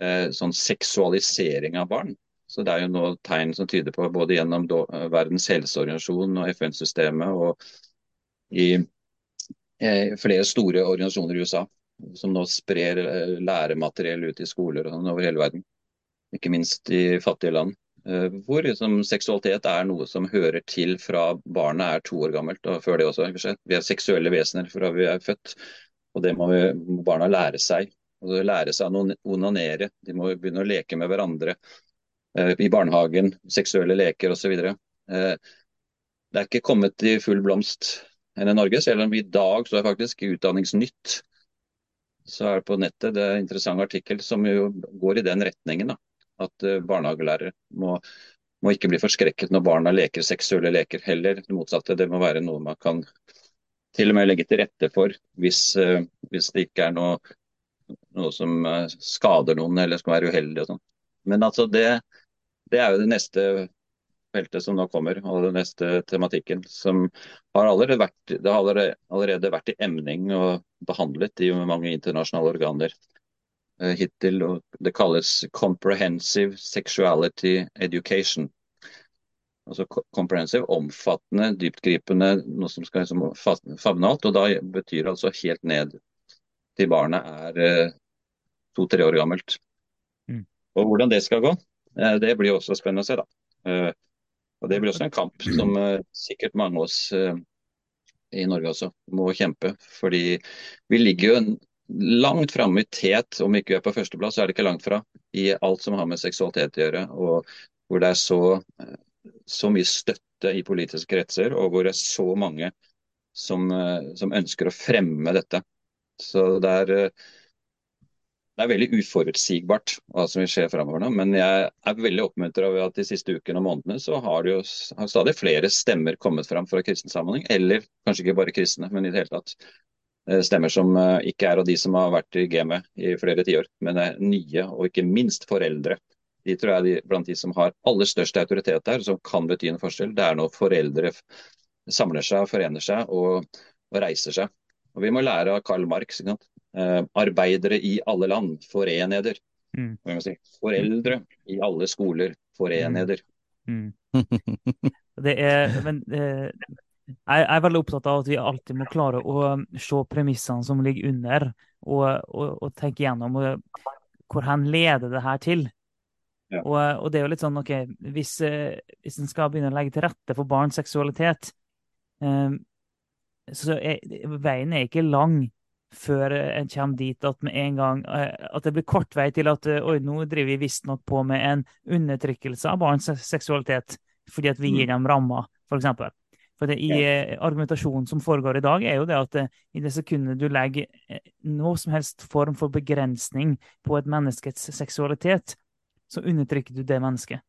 eh, sånn seksualisering av barn. Så Det er jo nå tegn som tyder på, både gjennom do, Verdens helseorganisasjon og FN-systemet og i eh, flere store organisasjoner i USA, som nå sprer eh, læremateriell ut i skoler og sånn over hele verden. Ikke minst i fattige land. Hvor liksom, seksualitet er noe som hører til fra barnet er to år gammelt. og før det også. Vi er seksuelle vesener fra vi er født, og det må, vi, barna lære seg. Og lære seg å onanere. De må begynne å leke med hverandre eh, i barnehagen. Seksuelle leker osv. Eh, det er ikke kommet i full blomst enn i Norge, selv om i dag så er faktisk Utdanningsnytt så er det på nettet det er en interessant artikkel som jo går i den retningen. da at eh, barnehagelærere må, må ikke bli forskrekket når barna leker seksuelle leker. Heller det motsatte. Det må være noe man kan til og med legge til rette for hvis, uh, hvis det ikke er noe, noe som uh, skader noen eller skal være uheldig. og sånn. Men altså det, det, er jo det neste feltet som nå kommer, og den neste tematikken. som har allerede vært, Det har allerede, allerede vært i emning og behandlet i mange internasjonale organer. Eh, hittil. og Det kalles comprehensive sexuality education. Altså comprehensive, omfattende, dyptgripende, noe som skal liksom favne alt. Og da betyr det altså helt ned til barnet er eh, to-tre år gammelt. Mm. Og Hvordan det skal gå, eh, det blir også spennende å se. da. Og Det blir også en kamp som sikkert mange av oss i Norge også må kjempe. Fordi vi ligger jo langt framme i tet, om ikke vi er på førsteplass, så er det ikke langt fra. I alt som har med seksualitet å gjøre. Og hvor det er så, så mye støtte i politiske kretser, og hvor det er så mange som, som ønsker å fremme dette. Så det er, det er veldig uforutsigbart hva som vil skje framover nå. Men jeg er veldig oppmuntret over at de siste ukene og månedene så har det jo har stadig flere stemmer kommet fram fra kristen sammenheng. Eller kanskje ikke bare kristne, men i det hele tatt Eh, stemmer som eh, ikke er av de som har vært i gamet i flere tiår, men er nye, og ikke minst foreldre. De tror jeg er de, blant de som har aller størst autoritet der, som kan bety en forskjell. Det er når foreldre samler seg, forener seg og, og reiser seg. Og Vi må lære av Karl Marx. Eh, arbeidere i alle land, foreneder. Mm. Si. Foreldre i alle skoler, foreneder. Mm. Mm. [laughs] det er, men, eh, jeg er veldig opptatt av at vi alltid må klare å um, se premissene som ligger under, og, og, og tenke gjennom og, hvor hen leder det her til. Ja. Og, og, det er jo litt sånn, ok, Hvis, uh, hvis en skal begynne å legge til rette for barns seksualitet, um, så er veien er ikke lang før en kommer dit at med en gang, at det blir kort vei til at oi, nå driver vi visstnok på med en undertrykkelse av barns seksualitet fordi at vi gir mm. dem rammer, f.eks. For det, i ja. argumentasjonen som foregår i dag, er jo det at eh, i det sekundet du legger eh, noe som helst form for begrensning på et menneskets seksualitet, så undertrykker du det mennesket.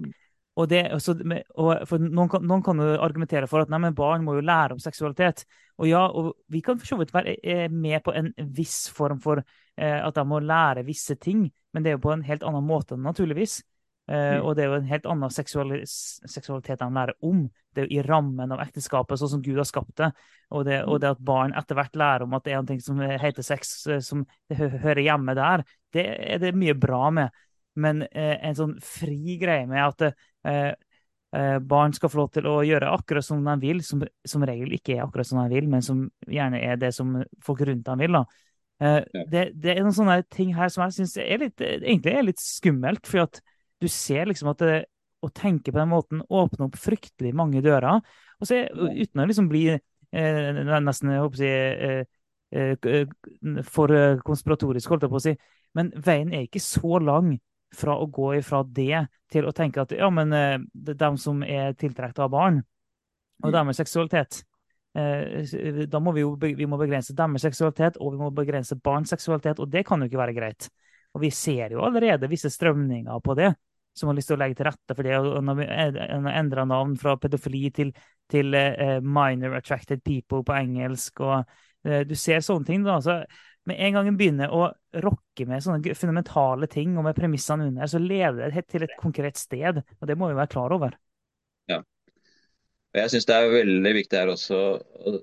Mm. Og det, så, og for noen, kan, noen kan jo argumentere for at nei, men barn må jo lære om seksualitet. Og ja, og vi kan for så vidt være eh, med på en viss form for eh, at de må lære visse ting, men det er jo på en helt annen måte, naturligvis. Eh, mm. Og det er jo en helt annen seksualitet de lærer om. Det er jo i rammen av ekteskapet, sånn som Gud har skapt det. Og det, og det at barn etter hvert lærer om at det er noe som heter sex, eh, som hører hjemme der, det er det mye bra med. Men eh, en sånn fri greie med at eh, eh, barn skal få lov til å gjøre akkurat som de vil, som som regel ikke er akkurat som de vil, men som gjerne er det som folk rundt dem vil. da. Eh, det, det, er noen sånne ting her som jeg syns egentlig er litt skummelt. for at du ser liksom at det, å tenke på den måten åpner opp fryktelig mange dører. Og så, uten å liksom bli eh, nesten jeg håper å si, eh, eh, for konspiratorisk, holdt jeg på å si. Men veien er ikke så lang fra å gå ifra det til å tenke at ja, men eh, det er dem som er tiltrukket av barn, og mm. deres seksualitet eh, Da må vi jo vi må begrense deres seksualitet, og vi må begrense barns seksualitet, og det kan jo ikke være greit. Og vi ser jo allerede visse strømninger på det, som har lyst til å legge til rette for det. og Når vi endrer navn fra pedofili til, til uh, minor attracted people på engelsk, og uh, du ser sånne ting. da, så med en gang en begynner å rokke med sånne fundamentale ting og med premissene under, så leder det til et konkret sted. og Det må vi være klar over. Ja. Og Jeg syns det er veldig viktig her også å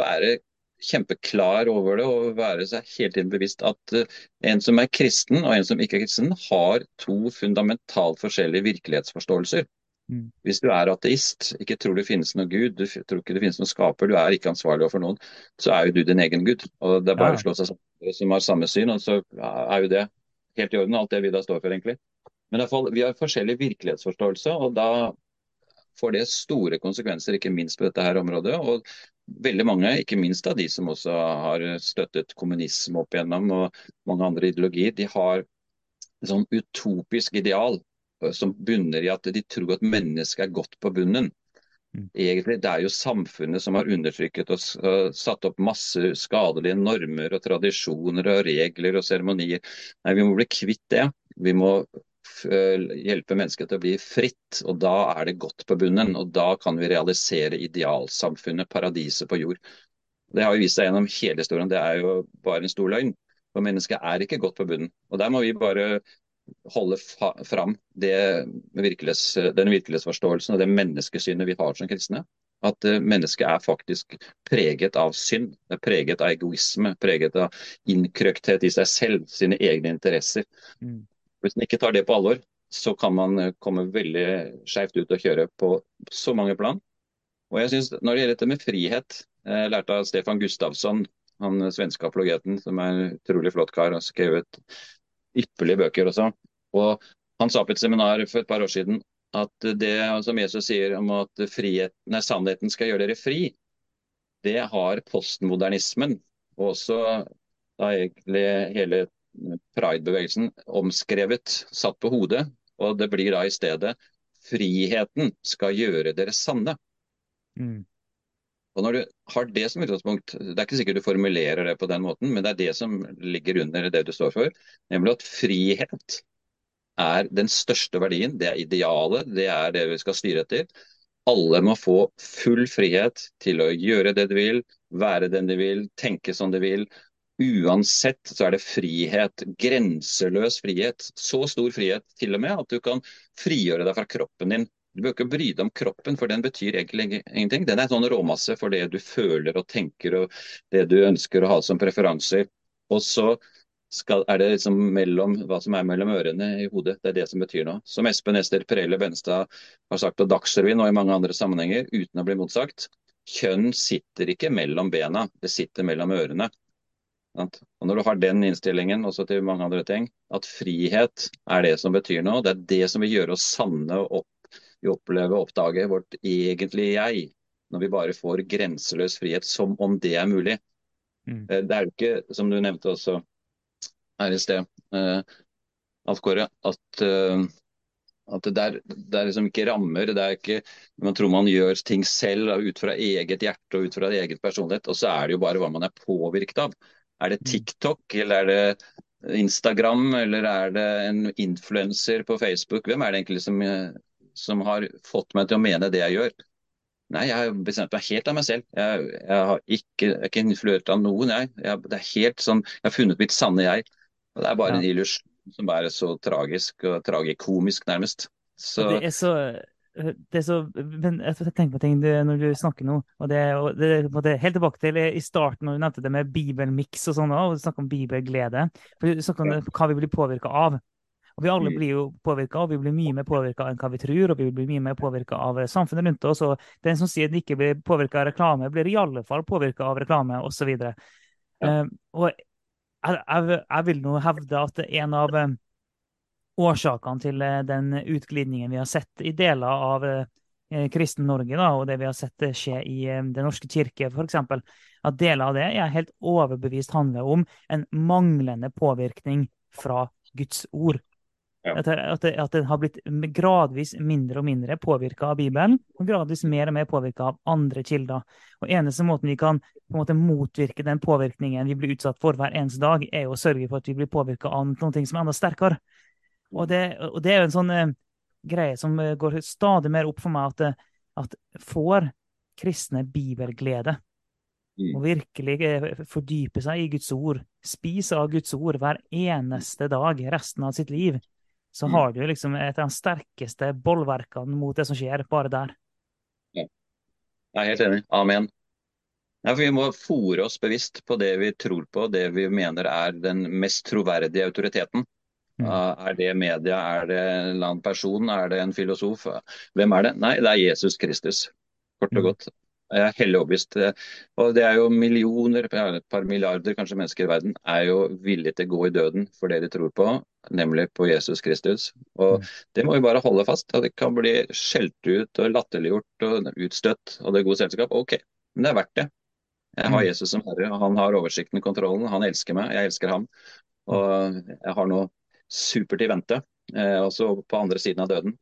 være kjempeklar over det og være seg helt inn bevisst at uh, en som er kristen og en som ikke er kristen, har to fundamentalt forskjellige virkelighetsforståelser. Mm. Hvis du er ateist, ikke tror det finnes noe Gud, du tror ikke det finnes noen skaper, du er ikke ansvarlig overfor noen, så er jo du din egen Gud. og Det er bare ja. å slå seg sammen som har samme syn, og så er jo det helt i orden, alt det vi da står for, egentlig. Men i hvert fall, vi har forskjellig virkelighetsforståelse, og da får det store konsekvenser, ikke minst på dette her området. og Veldig mange, ikke minst av de som også har støttet kommunisme opp igjennom, og mange andre ideologier, de har et sånn utopisk ideal eh, som bunner i at de tror at mennesket er godt på bunnen. Mm. Egentlig, Det er jo samfunnet som har undertrykket og satt opp masse skadelige normer og tradisjoner og regler og seremonier. Nei, Vi må bli kvitt det. Vi må hjelpe mennesket til å bli fritt, og da er det godt på bunnen. Og da kan vi realisere idealsamfunnet, paradiset på jord. Det har jo vist seg gjennom hele historien, det er jo bare en stor løgn. For mennesket er ikke godt på bunnen. Og der må vi bare holde fram det virkelighets, den virkelighetsforståelsen og det menneskesynet vi har som kristne. At uh, mennesket er faktisk preget av synd, det er preget av egoisme, preget av innkrøkthet i seg selv, sine egne interesser. Mm. Hvis en ikke tar det på alvor, så kan man eh, komme veldig skjevt ut og kjøre på så mange plan. Og jeg synes Når det gjelder dette med frihet, jeg lærte av Stefan Gustavsson, han svenske apologeten, som er en utrolig flott kar, og skrevet ypperlige bøker også. Og Han sa på et seminar for et par år siden at det som Jesus sier om at frihet, nei, sannheten skal gjøre dere fri, det har postmodernismen og også da egentlig hele pridebevegelsen omskrevet, satt på hodet. Og det blir da i stedet friheten skal gjøre dere sanne. Mm. Og når du har det som utgangspunkt, Det er ikke sikkert du formulerer det på den måten, men det er det som ligger under det du står for. Nemlig at frihet er den største verdien. Det er idealet, det er det vi skal styre etter. Alle må få full frihet til å gjøre det de vil, være den de vil, tenke som de vil, Uansett så er det frihet, grenseløs frihet. Så stor frihet til og med at du kan frigjøre deg fra kroppen din. Du bør ikke bry deg om kroppen, for den betyr egentlig ingenting. Den er sånn råmasse for det du føler og tenker og det du ønsker å ha som preferanser. Og så skal, er det liksom mellom, hva som er mellom ørene i hodet. Det er det som betyr noe. Som Espen Ester Prelle Benstad har sagt på Dagsrevyen og i mange andre sammenhenger, uten å bli motsagt. Kjønn sitter ikke mellom bena, det sitter mellom ørene. Og Når du har den innstillingen også til mange andre ting, at frihet er det som betyr noe, det er det som vil gjøre oss sanne og opp, oppleve og oppdage vårt egentlige jeg, når vi bare får grenseløs frihet som om det er mulig. Mm. Eh, det er jo ikke, som du nevnte også her i sted, uh, Alf Kåre, at, uh, at det, er, det, er, liksom ikke rammer. det er ikke, Man tror man gjør ting selv ut fra eget hjerte og ut fra eget personlighet, og så er det jo bare hva man er påvirket av. Er det TikTok, eller er det Instagram, eller er det en influenser på Facebook? Hvem er det egentlig som, som, har fått meg til å mene det jeg gjør? Nei, jeg har bestemt meg helt av meg selv. Jeg, jeg har ikke, jeg er ikke influert av noen, jeg. jeg. Det er helt sånn, jeg har funnet mitt sanne jeg. Og Det er bare ja. en illusjon som er så tragisk og tragikomisk, nærmest. Så... Det er så så, men jeg tenker på ting når du snakker nå. og det, og det, Helt tilbake til i starten, når du nevnte det med bibelmiks og sånn, og du snakker om bibelglede. for Du snakker om hva vi blir påvirka av. Og Vi alle mm. blir jo påvirka, og vi blir mye mer påvirka enn hva vi tror. Og vi blir mye mer påvirka av samfunnet rundt oss. og Den som sier at den ikke blir påvirka av reklame, blir i alle fall påvirka av reklame, osv. Ja. Uh, og jeg, jeg, jeg, vil nå hevde at en av årsakene til eh, den utglidningen vi har sett i deler av eh, kristen Norge, da, og det vi har sett skje i eh, Den norske kirke f.eks., at deler av det er helt overbevist handler om en manglende påvirkning fra Guds ord. Ja. At, det, at, det har blitt gradvis mindre og mindre påvirka av Bibelen, og gradvis mer og mer påvirka av andre kilder. Og Eneste måten vi kan på en måte motvirke den påvirkningen vi blir utsatt for hver eneste dag, er å sørge for at vi blir påvirka av noe som er enda sterkere. Og det, og det er jo en sånn eh, greie som eh, går stadig mer opp for meg, at, eh, at får kristne bibelglede mm. og virkelig eh, fordype seg i Guds ord, spise av Guds ord hver eneste dag resten av sitt liv, så mm. har du liksom et av de sterkeste bollverkene mot det som skjer, bare der. Ja. Jeg er helt enig. Amen. Ja, vi må fòre oss bevisst på det vi tror på, det vi mener er den mest troverdige autoriteten. Mm. Er det media, er det en eller annen person, er det en filosof? Hvem er det? Nei, det er Jesus Kristus, kort og mm. godt. Jeg er hellig overbevist. Og det er jo millioner, et par milliarder kanskje mennesker i verden, er jo villige til å gå i døden for det de tror på, nemlig på Jesus Kristus. Og mm. det må vi bare holde fast. At det kan bli skjelt ut og latterliggjort og utstøtt av det gode selskap. OK, men det er verdt det. Jeg har. Jesus som herre, og han har oversikten og kontrollen. Han elsker meg, jeg elsker ham. Og jeg har noe supert i vente, eh, også på andre siden av døden.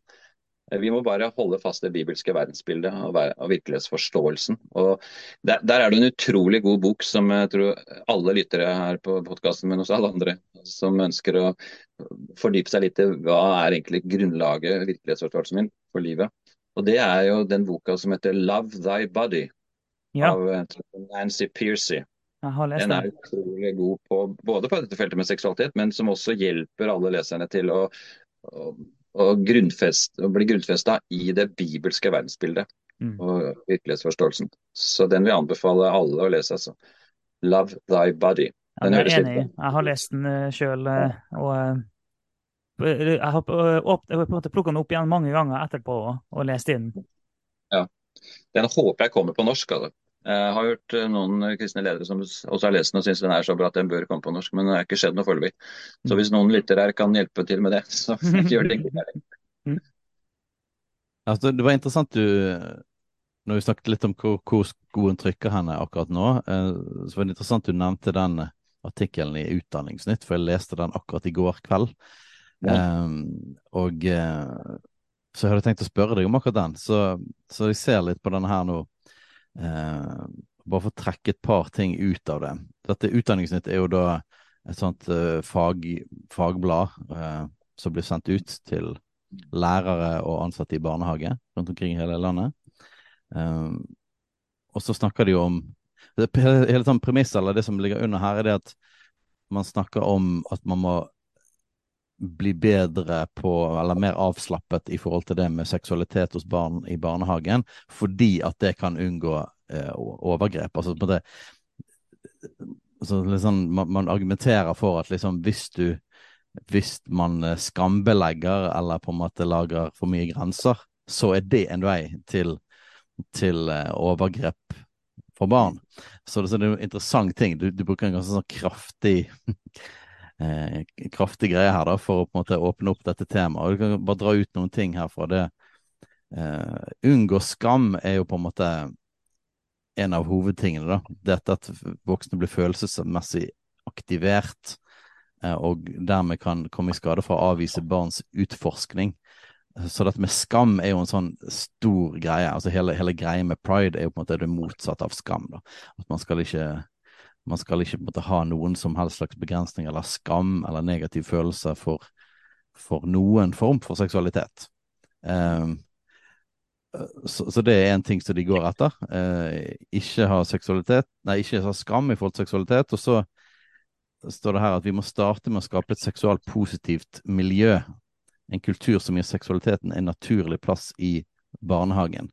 Vi må bare holde fast det bibelske verdensbildet og, virkelighetsforståelsen. Og der, der, er det en utrolig god bok som jeg tror alle lyttere her på podkasten, men også alle andre som ønsker å fordype seg litt i hva er egentlig grunnlaget, virkelighetsforståelsen min, for livet. Og det er jo den boka som heter 'Love Thy Body' ja. av Nancy Pearcey. Den er utrolig god på, både på dette feltet med seksualitet, men som også hjelper alle leserne til å, å å, grunnfest, å bli grunnfesta i det bibelske verdensbildet mm. og virkelighetsforståelsen. Så den vil jeg anbefale alle å lese. altså. 'Love Thy Body'. Den ja, jeg er enig. Jeg har lest den uh, sjøl. Uh, og uh, jeg har på en måte plukka den opp igjen mange ganger etterpå og, lest den. Ja. Den håper jeg kommer på norsk. Altså. Jeg har hørt eh, noen kristne ledere som også har lest den og syns den er så bra at den bør komme på norsk, men det har ikke skjedd noe foreløpig. Så hvis noen lyttere her kan hjelpe til med det, [laughs] så gjør det ikke det. altså, Det var interessant du Når vi snakket litt om hvor, hvor skoen trykker henne akkurat nå, eh, så var det interessant du nevnte den artikkelen i Utdanningsnytt, for jeg leste den akkurat i går kveld. Ja. Um, og så jeg hadde tenkt å spørre deg om akkurat den, så, så jeg ser litt på denne her nå. Eh, bare for å trekke et par ting ut av det. Dette Utdanningsnytt er jo da et sånt eh, fag, fagblad eh, som blir sendt ut til lærere og ansatte i barnehage rundt omkring i hele landet. Um, og så snakker de jo om det, Hele sånn premiss, eller det som ligger under her, er det at man snakker om at man må bli bedre på, eller mer avslappet i forhold til det med seksualitet hos barn i barnehagen, fordi at det kan unngå eh, overgrep. Altså, på det, altså, liksom, man, man, argumenterer for at liksom, hvis du hvis man eh, skambelegger eller på en måte lager for mye grenser, så er det en vei til, til uh, overgrep for barn. Så det, er en interessant ting. Du, du bruker en ganske sånn kraftig eh, kraftig greie her da, for å på en måte åpne opp dette temaet. Du kan bare dra ut noen ting her fra det. Eh, unngå skam er jo på en måte en av hovedtingene. da. Dette at voksne blir følelsesmessig aktivert, eh, og dermed kan komme i skade for å avvise barns utforskning. Så dette med skam er jo en sånn stor greie. altså Hele, hele greia med pride er jo på en måte det motsatte av skam. da. At man skal ikke man skal ikke måtte ha noen som helst slags begrensning eller skam eller negativ følelse for, for noen form for seksualitet. Um, så, så, det er en ting som de går etter. Uh, ikke ha seksualitet, nei, ikke ha skam i forhold til seksualitet. Og så står det her at vi må starte med å skape et seksualt positivt miljø. En kultur som gir seksualiteten en naturlig plass i barnehagen.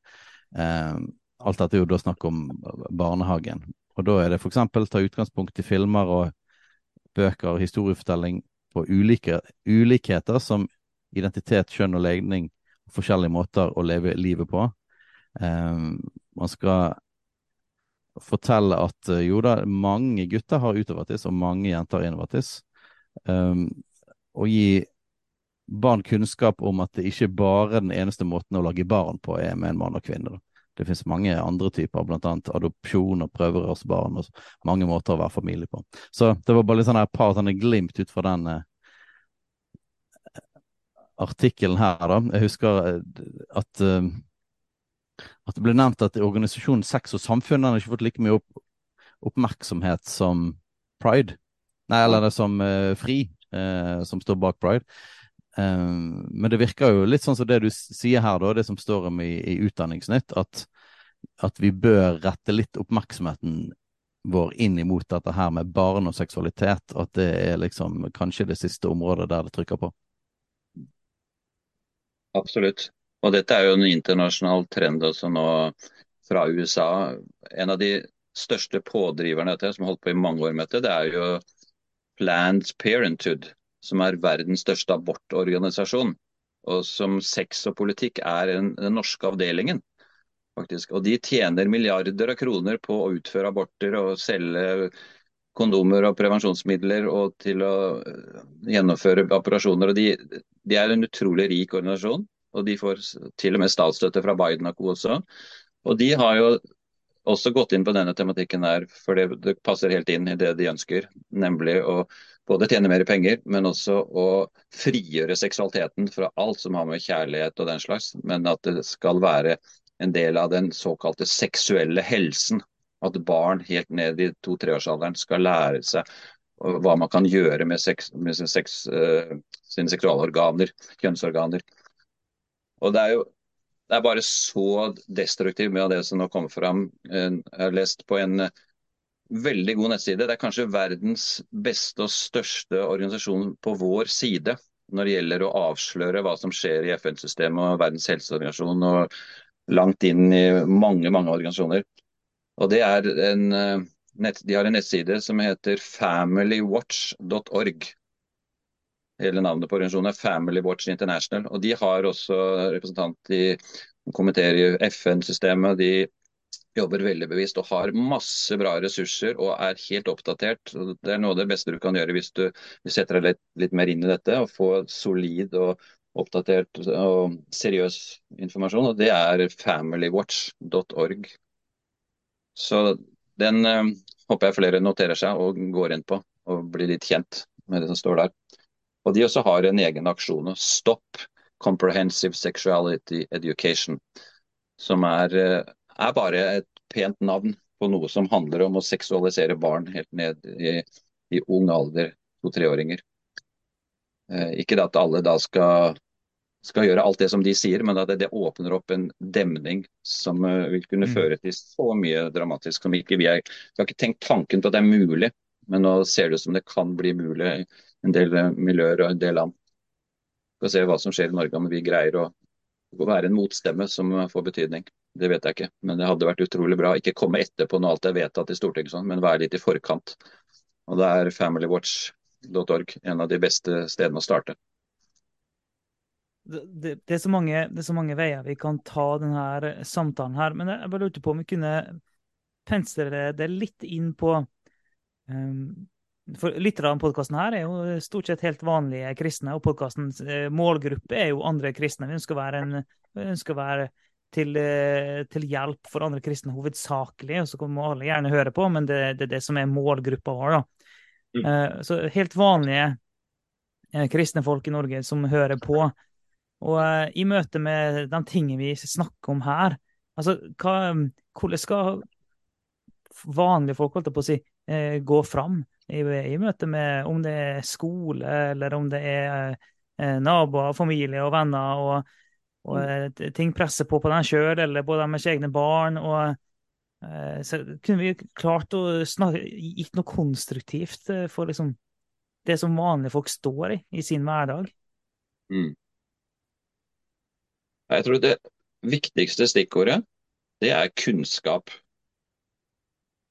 Um, alt dette er jo da snakk om barnehagen. Og da er det f.eks. ta utgangspunkt i filmer og bøker og historiefortelling på ulike, ulikheter som identitet, kjønn og legning, forskjellige måter å leve livet på. Um, man skal fortelle at uh, jo da, mange gutter har utovertiss, og mange jenter har innovertiss. Um, og gi barn kunnskap om at det ikke bare den eneste måten å lage barn på er med en mann og kvinne. Det finnes mange andre typer, bl.a. adopsjon og prøverørsbarn og mange måter å være familie på. Så det var bare litt sånn et par sånne glimt ut fra den eh, artikkelen her, da. Jeg husker eh, at, eh, at det ble nevnt at organisasjonen Sex og Samfunn har ikke fått like mye opp, oppmerksomhet som Pride. Nei, eller det som eh, Fri, eh, som står bak Pride. Um, men det virker jo litt sånn som det du sier her, da, det som står om i, i Utdanningsnytt, at, at, vi bør rette litt oppmerksomheten vår inn imot dette her med barn og seksualitet, at det er liksom kanskje det siste området der det trykker på. Absolutt. Og dette er jo en internasjonal trend også nå fra USA. En av de største pådriverne til, som har holdt på i mange år med dette, det er jo Planned Parenthood som er verdens største abortorganisasjon. Og som sex og politikk er en, den norske avdelingen. faktisk. Og de tjener milliarder av kroner på å utføre aborter og selge kondomer og prevensjonsmidler og til å eh, gjennomføre operasjoner. og de, de er en utrolig rik organisasjon, og de får til og med statsstøtte fra Biden og co. også. Og de har jo også gått inn på denne tematikken her, for det, det, passer helt inn i det de ønsker. Nemlig å både tjene mer penger, men også å frigjøre seksualiteten fra alt som har med kjærlighet og den slags. Men at det skal være en del av den såkalte seksuelle helsen at barn helt ned i to-treårsalderen skal lære seg hva man kan gjøre med, sex, med sin sex, uh, sine seksualorganer, kjønnsorganer. Og det er jo det er bare så destruktivt med det som nå kommer fram. Jeg har lest på en eh, veldig god nettside. Det er kanskje verdens beste og største organisasjon på vår side når det gjelder å avsløre hva som skjer i FN-systemet og Verdens helseorganisasjon og langt inn i mange mange organisasjoner. Og det er en, eh, De har en nettside som heter familywatch.org. Hele navnet på organisasjonen er Family Watch International. og De har også representant i komiteer i FN-systemet. De jobber veldig bevisst og har masse bra ressurser og er helt oppdatert. Det er noe av det beste du kan gjøre hvis du setter deg litt, litt mer inn i dette og får solid og oppdatert og seriøs informasjon. og Det er familywatch.org. Så den uh, håper jeg flere noterer seg og går inn på og blir litt kjent med det som står der. Og De også har en egen aksjon, Stop Comprehensive Sexuality Education, som er, uh, er, bare et pent navn på noe som handler om å seksualisere barn helt ned i, i ung alder, to-treåringer. Eh, ikke at alle da skal skal gjøre alt det som de sier, men at det, det åpner opp en demning som uh, vil kunne mm. føre til så mye dramatisk som ikke vi er. Vi har ikke tenkt tanken på at det er mulig, men nå ser det ut som det kan bli mulig i en del uh, miljøer og en del land. Vi skal se hva som skjer i Norge, om vi greier å, å være en motstemme som får betydning. Det vet jeg ikke, men det hadde vært utrolig bra. Ikke komme etterpå når alt er vedtatt i Stortinget, sånn, men være litt i forkant. Og Da er familywatch.org en av de beste stedene å starte det, det, er mange, det, er så mange, veier vi kan ta denne samtalen her. Men jeg bare lurte på om vi kunne pensle det litt inn på um, For Lytterne av podkasten her er jo stort sett helt vanlige kristne, og podkastens eh, målgruppe er jo andre kristne. Vi ønsker å være, en, ønsker å være til, eh, til, hjelp for andre kristne hovedsakelig, og så må alle gjerne høre på, men det, det er det som er målgruppa vår. da. Mm. Uh, så helt vanlige kristne folk i Norge som hører på, og uh, i møte med de tingene vi snakker om her, altså hva, hvordan skal vanlige folk holdt på å si, gå fram i, i, møte med om det er skole, eller om det er naboer, familie og venner, og, og mm. ting presser på på dem sjøl, eller på deres egne barn. og så kunne vi klart å snakke, gitt noe konstruktivt for liksom, det som vanlige folk står i i sin hverdag. Mm. Jeg tror det viktigste stikkordet, det er kunnskap.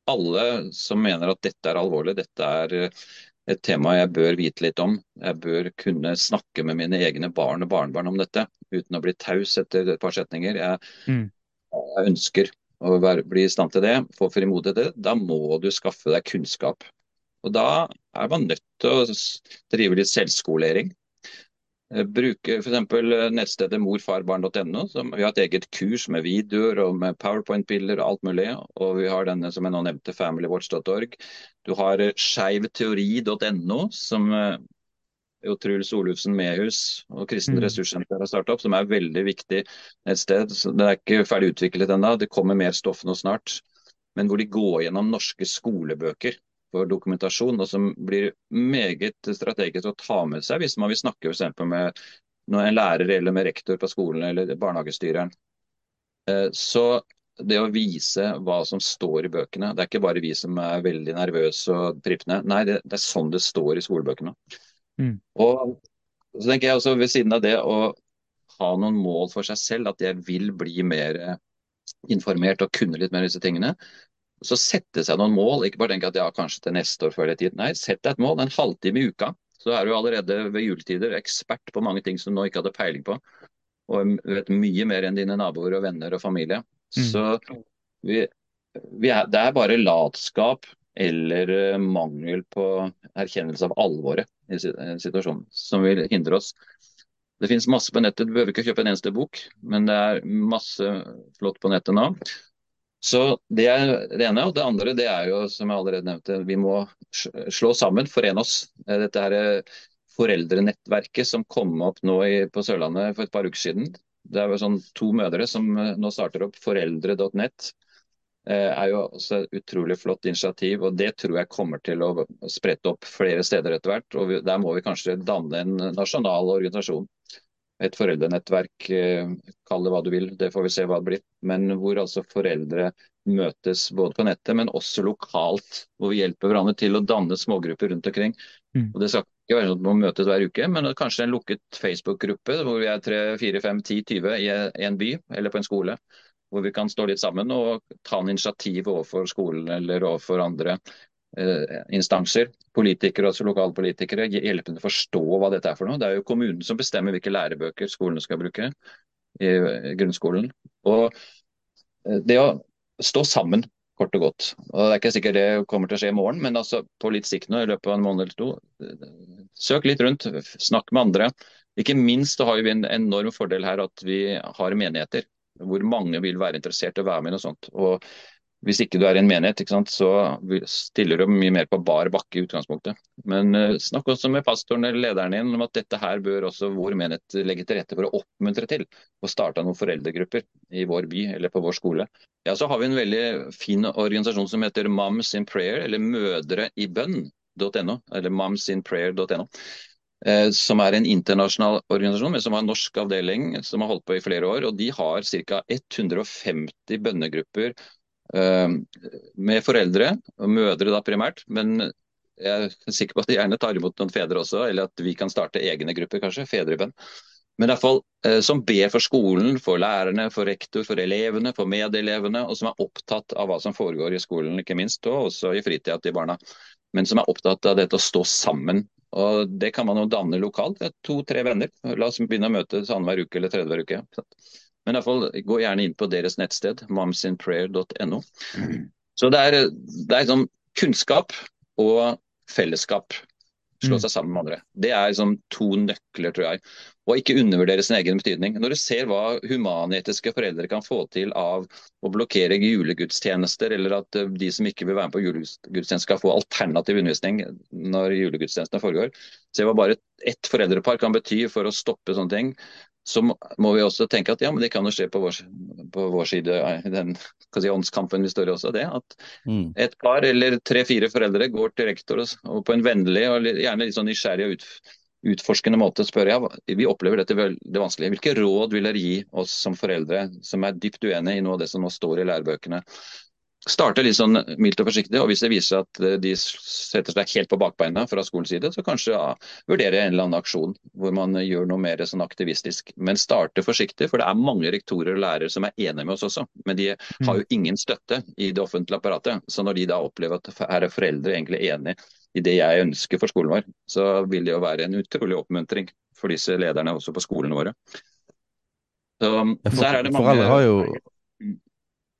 Alle som mener at dette er alvorlig, dette er eh, et tema jeg bør vite litt om. Jeg bør kunne snakke med mine egne barn og barnebarn om dette, uten å bli taus etter et par setninger. Jeg, mm. jeg ønsker å være, bli i stand til det, få frimodighet til det. Da må du skaffe deg kunnskap. Og Da er man nødt til å drive litt selvskolering. Eh, bruke f.eks. Eh, nettstedet morfarbarn.no. Vi har et eget kurs med videoer og med powerpoint-bilder og alt mulig. Og vi har denne som jeg nå nevnte, familywatch.org. Du har eh, skeivteori.no, som jo Truls Olufsen Mehus og Kristen mm. Ressurssenter har startet opp, som er veldig viktig nettsted. Så det er ikke ferdig utviklet ennå, det kommer mer stoff nå snart. Men hvor de går gjennom norske skolebøker for dokumentasjon, og som blir meget strategisk å ta med seg hvis man vil snakke for med en lærer eller med rektor på skolen eller barnehagestyreren. Eh, så det å vise hva som står i bøkene, det er ikke bare vi som er veldig nervøse og trippende. Nei, det, det, er sånn det står i skolebøkene. Mm. Og så tenker jeg også ved siden av det å ha noen mål for seg selv, at jeg vil bli mer informert og kunne litt mer disse tingene. Så sette seg noen mål, ikke bare tenke at ja, kanskje til neste år før det tid. Nei, sett deg et mål, en halvtime i uka. Så er du allerede ved juletider ekspert på mange ting som du nå ikke hadde peiling på. Og vet mye mer enn dine naboer og venner og familie. Mm. Så vi, vi er, det er bare latskap eller uh, mangel på erkjennelse av alvoret i situasjonen som vil hindre oss. Det finnes masse på nettet, du behøver ikke kjøpe en eneste bok, men det er masse flott på nettet nå. Så Det er det ene. Og det andre det er jo, som jeg allerede nevnte, vi må slå sammen, forene oss. Eh, dette her eh, foreldrenettverket som kom opp nå i, på Sørlandet for et par uker siden. Det er jo sånn to mødre som eh, nå starter opp foreldre.nett. er jo også et utrolig flott initiativ, og det tror jeg kommer til å sprette opp flere steder etter hvert. og Der må vi kanskje danne en nasjonal organisasjon et foreldrenettverk, eh, kall det hva du vil, det får vi se hva det blir. Men hvor altså foreldre møtes både på nettet, men også lokalt. Hvor vi hjelper hverandre til å danne smågrupper rundt omkring. Mm. Og Det skal ikke være noe at møtes hver uke, men kanskje en lukket Facebook-gruppe hvor vi er 3, 4, 5, 10, 20 i en by eller på en skole. Hvor vi kan stå litt sammen og ta en initiativ overfor skolen eller overfor andre instanser, politikere, altså lokalpolitikere, hjelpe dem å forstå hva dette er for noe. Det er jo kommunen som bestemmer hvilke lærebøker skolene skal bruke i grunnskolen. Og eh, det å stå sammen, kort og godt. Og Det er ikke sikkert det kommer til å skje i morgen, men altså på litt sikt nå, i løpet av en måned eller to. Søk litt rundt, snakk med andre. Ikke minst har vi en enorm fordel her at vi har menigheter hvor mange vil være interessert i å være med i noe sånt. Og hvis ikke du er i en menighet, sant, så stiller du mye mer på bar bakke i utgangspunktet. Men uh, snakk også med pastoren eller lederen din om at dette her bør også vår menighet legge til rette for å oppmuntre til. Og starte noen foreldregrupper i vår by eller på vår skole. Ja, Så har vi en veldig fin organisasjon som heter Moms in Prayer, eller Mødre i bønn.no. Eller momsinprayer.no. Eh, som er en internasjonal organisasjon, men som har en norsk avdeling som har holdt på i flere år. og De har ca. 150 bønnegrupper med foreldre, og mødre da primært. Men jeg er sikker på at de gjerne tar imot noen fedre også, eller at vi kan starte egne grupper, kanskje. Fedrebønn. Men fall eh, som ber for skolen, for lærerne, for rektor, for elevene, for medelevene, og som er opptatt av hva som foregår i skolen, ikke minst, og også i fritida til barna. Men som er opptatt av dette å stå sammen. Og Det kan man jo danne lokalt. To-tre venner. La oss begynne å møtes annenhver uke eller tredje hver uke. Men i fall, gå gjerne inn på deres nettsted, momsinprayer.no. Så det er, det er liksom kunnskap og fellesskap. Slå mm. seg sammen med andre. Det er liksom to nøkler, tror jeg. Og ikke undervurdere sin egen betydning. Når du ser hva humanetiske foreldre kan få til av å blokkere julegudstjenester, eller at eh, de som ikke vil være med på julegudstjeneste skal få alternativ undervisning når julegudstjenestene foregår, se hva bare ett foreldrepar kan bety for å stoppe sånne ting så må vi også tenke at ja, men det kan jo skje på vår, på vår side i den si, åndskampen vi står i også. det, At mm. et par eller tre-fire foreldre går til rektor og, og på en vennlig og gjerne litt sånn nysgjerrig og ut, utforskende måte spør ja, vi opplever dette veldig vanskelig. Hvilke råd vil dere gi oss som foreldre som er dypt uenig i noe av det som nå står i lærebøkene? Starte litt sånn mildt og forsiktig. og Hvis det viser at eh, de setter seg helt på bakbeina fra skolens side, så kanskje ja, vurdere en eller annen aksjon hvor man gjør noe mer sånn aktivistisk. Men starte forsiktig, for det er mange rektorer og lærere som er enige med oss også. Men de har jo mm. ingen støtte i det offentlige apparatet. Så når de da opplever at her er foreldre egentlig enig i det jeg ønsker for skolen vår, så vil det jo være en utrolig oppmuntring for disse lederne også på skolene våre. Så, der er det mange... Foreldre har jo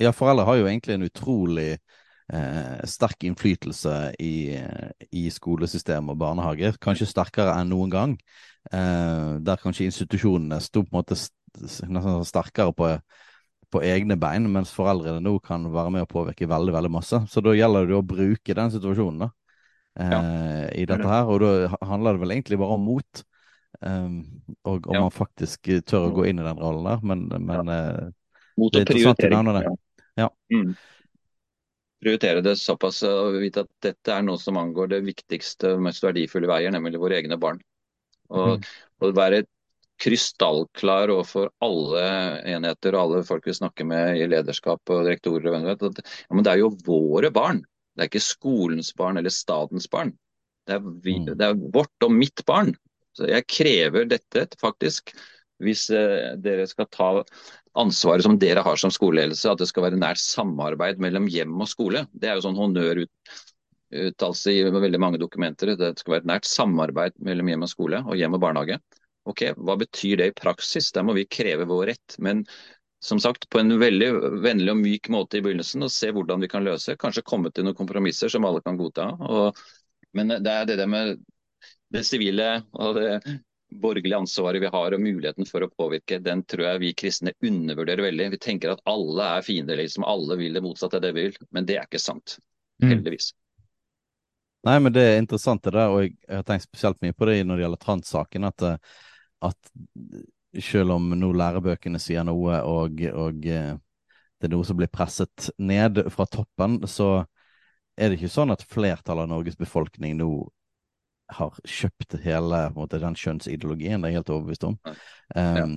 ja, foreldre har jo egentlig en utrolig eh, sterk innflytelse i, i skolesystem og barnehager. Kanskje sterkere enn noen gang. Eh, der kanskje institusjonene sto på en måte sterkere på, på, egne bein, mens foreldrene nå kan være med å påvirke veldig veldig masse. Så da gjelder det å bruke den situasjonen da, eh, ja, i dette her. Og da handler det vel egentlig bare om mot. Um, og om ja. man faktisk tør å gå inn i den rollen der. Men, men ja. Eh, mot å det. Ja. Mm. Prioritere det såpass og vite at dette er noe som angår det viktigste og mest verdifulle veier, nemlig våre egne barn. Og, mm. og være krystallklar overfor alle enheter og alle folk vi snakker med i lederskap og rektorer og venner, at ja, men det er jo våre barn. Det er ikke skolens barn eller stadens barn. Det er, vi, mm. det er vårt og mitt barn. Så jeg krever dette faktisk hvis eh, dere skal ta ansvaret som dere har som skoleledelse, at det skal være nært samarbeid mellom hjem og skole. Det er jo sånn honnøruttalelse i veldig mange dokumenter. Det skal være nært samarbeid mellom hjem og skole og hjem og barnehage. Ok, Hva betyr det i praksis? Der må vi kreve vår rett. Men som sagt, på en veldig vennlig og myk måte i begynnelsen og se hvordan vi kan løse. Kanskje komme til noen kompromisser som alle kan godta. Og, men det er det der med det sivile og det borgerlige ansvaret vi har og muligheten for å påvirke, den tror jeg vi kristne undervurderer veldig. Vi tenker at alle er fiender, liksom. Alle vil det motsatte av det vi vil. Men det er ikke sant. Mm. Heldigvis. Mm. Nei, men det er interessant det der, og jeg har tenkt spesielt mye på det når det gjelder trans-saken. At, at selv om nå lærebøkene sier noe, og, og, eh, det er noe som blir presset ned fra toppen, så er det ikke sånn at flertallet av Norges befolkning nå har kjøpt hele måte, den kjønnsideologien. Det er jeg helt overbevist om. Ja. Um,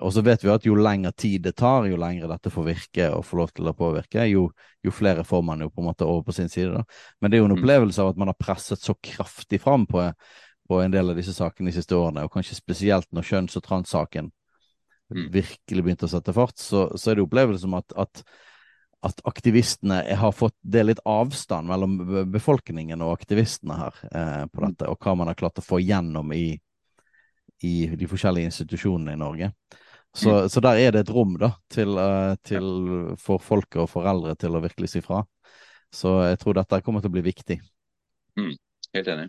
og så vet vi at jo lengre tid det tar, jo lengre dette får virke og får lov til å påvirke, jo, jo, flere får man jo på en måte over på sin side. Da. Men det er jo en mm. opplevelse av at man har presset så kraftig fram på, på en del av disse sakene de siste årene, og kanskje spesielt når kjønns- og transsaken mm. virkelig begynte å sette fart, så, så er det opplevelsen om at, at, at, aktivistene har fått det litt avstand mellom befolkningen og aktivistene her eh, på mm. dette, og hva man har klart å få gjennom i, i de forskjellige institusjonene i Norge. Så, mm. så, der er det et rom da, til, uh, til, for folk og foreldre til å virkelig si fra. Så jeg tror dette kommer til å bli viktig. Mm. Helt enig.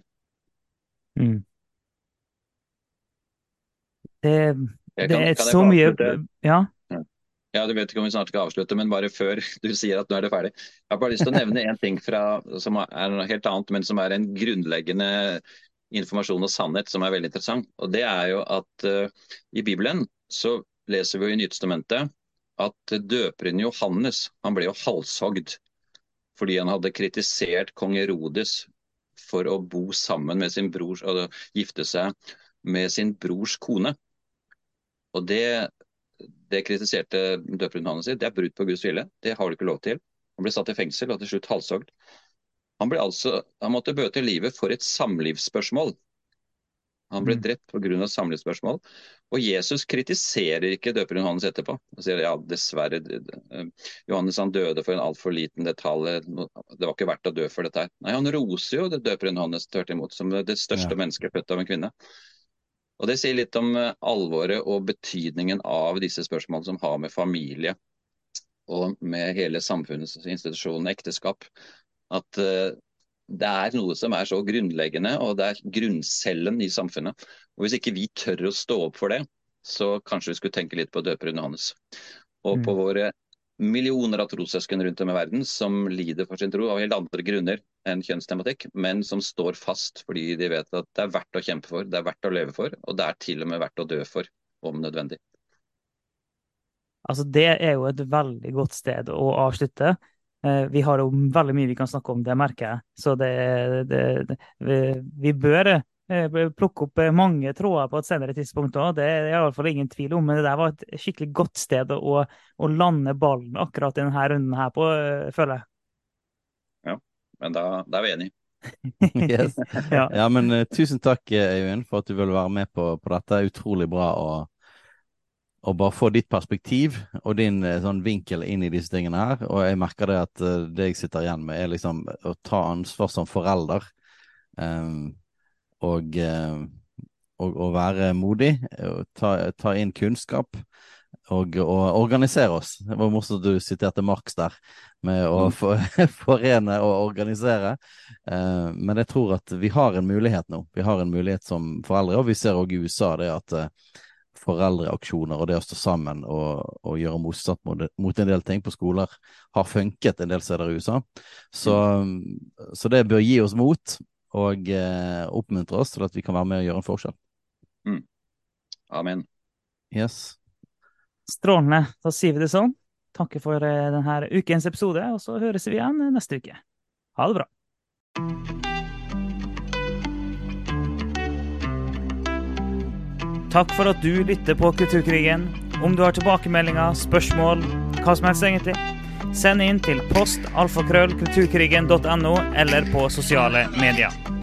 Mm. Det, det er så mye ja. Ja. Du vet ikke om vi snart skal avslutte, men bare før [laughs] du sier at nå er det ferdig. Jeg har bare lyst til å nevne en ting fra, som er noe helt annet, men som er en grunnleggende informasjon og sannhet som er veldig interessant. Og Det er jo at uh, i Bibelen så leser vi jo i Nytestamentet at døperen Johannes han ble jo halshogd fordi han hadde kritisert kong Herodes for å bo sammen med sin bror, og gifte seg med sin brors kone. Og det, det kritiserte døperen sin i. Det er brudd på Guds vilje. Det har du ikke lov til. Han ble satt i fengsel og til slutt halshogd. Han, altså, han måtte bøte livet for et samlivsspørsmål. Han ble mm. drept pga. samlivsspørsmål. Og Jesus kritiserer ikke døperen Johannes etterpå. Han sier ja, dessverre, Johannes han døde for en altfor liten detalj. Det var ikke verdt å dø for dette her. Nei, han roser jo det døperen Johannes tvert imot, som det største ja. mennesket født av en kvinne. Og Det sier litt om eh, alvoret og betydningen av disse spørsmålene som har med familie og med hele samfunnets institusjon, ekteskap. At uh, det er noe som er så grunnleggende, og det er grunncellen i samfunnet. Og Hvis ikke vi tør å stå opp for det, så kanskje vi skulle tenke litt på døperen Johannes. Og på mm. våre millioner av trossøsken rundt om i verden som lider for sin tro av helt andre grunner enn kjønnstematikk, men som står fast fordi de vet at det er verdt å kjempe for, det er verdt å leve for, og det er til og med verdt å dø for, om nødvendig. Altså, Det er jo et veldig godt sted å avslutte. Eh, vi har jo veldig mye vi kan snakke om, det merker jeg. Så det, det, det vi, bør Eh, plukke opp mange tråder på et senere tidspunkt òg. Det er i hvert fall ingen tvil om. Men det der var et skikkelig godt sted å, å lande ballen akkurat i denne runden her på, eh, føler jeg. Ja, men da, da er vi enige. [laughs] yes. ja. ja. men uh, tusen takk, Øyvind, for at du ville være med på, på dette. Utrolig bra å, å, bare få ditt perspektiv og din uh, sånn vinkel inn i disse tingene her. Og jeg merker det at uh, det jeg sitter igjen med, er liksom å ta ansvar som forelder. Um, og, uh, og, og være modig, ta, ta, inn kunnskap og, og, organisere oss. Det var morsomt at du siterte Marx der, med å mm. for, [laughs] forene og organisere. Eh, men jeg tror at vi har en mulighet nå. Vi har en mulighet som foreldre, og vi ser òg i USA det at eh, foreldreaksjoner og det å stå sammen og, og gjøre motstand mot, mot, en del ting på skoler har funket en del steder i USA. Så, mm. så det bør gi oss mot og eh, oppmuntre oss til at vi kan være med og gjøre en forskjell. Mm. Amen. Yes. Strålende. Da sier vi det sånn. Takker for eh, denne ukens episode, og så høres vi igjen neste uke. Ha det bra. Takk for at du lytter på Kulturkrigen. Om du har tilbakemeldinger, spørsmål, hva som helst egentlig, send inn til post alfakrøllkulturkrigen.no eller på sosiale medier.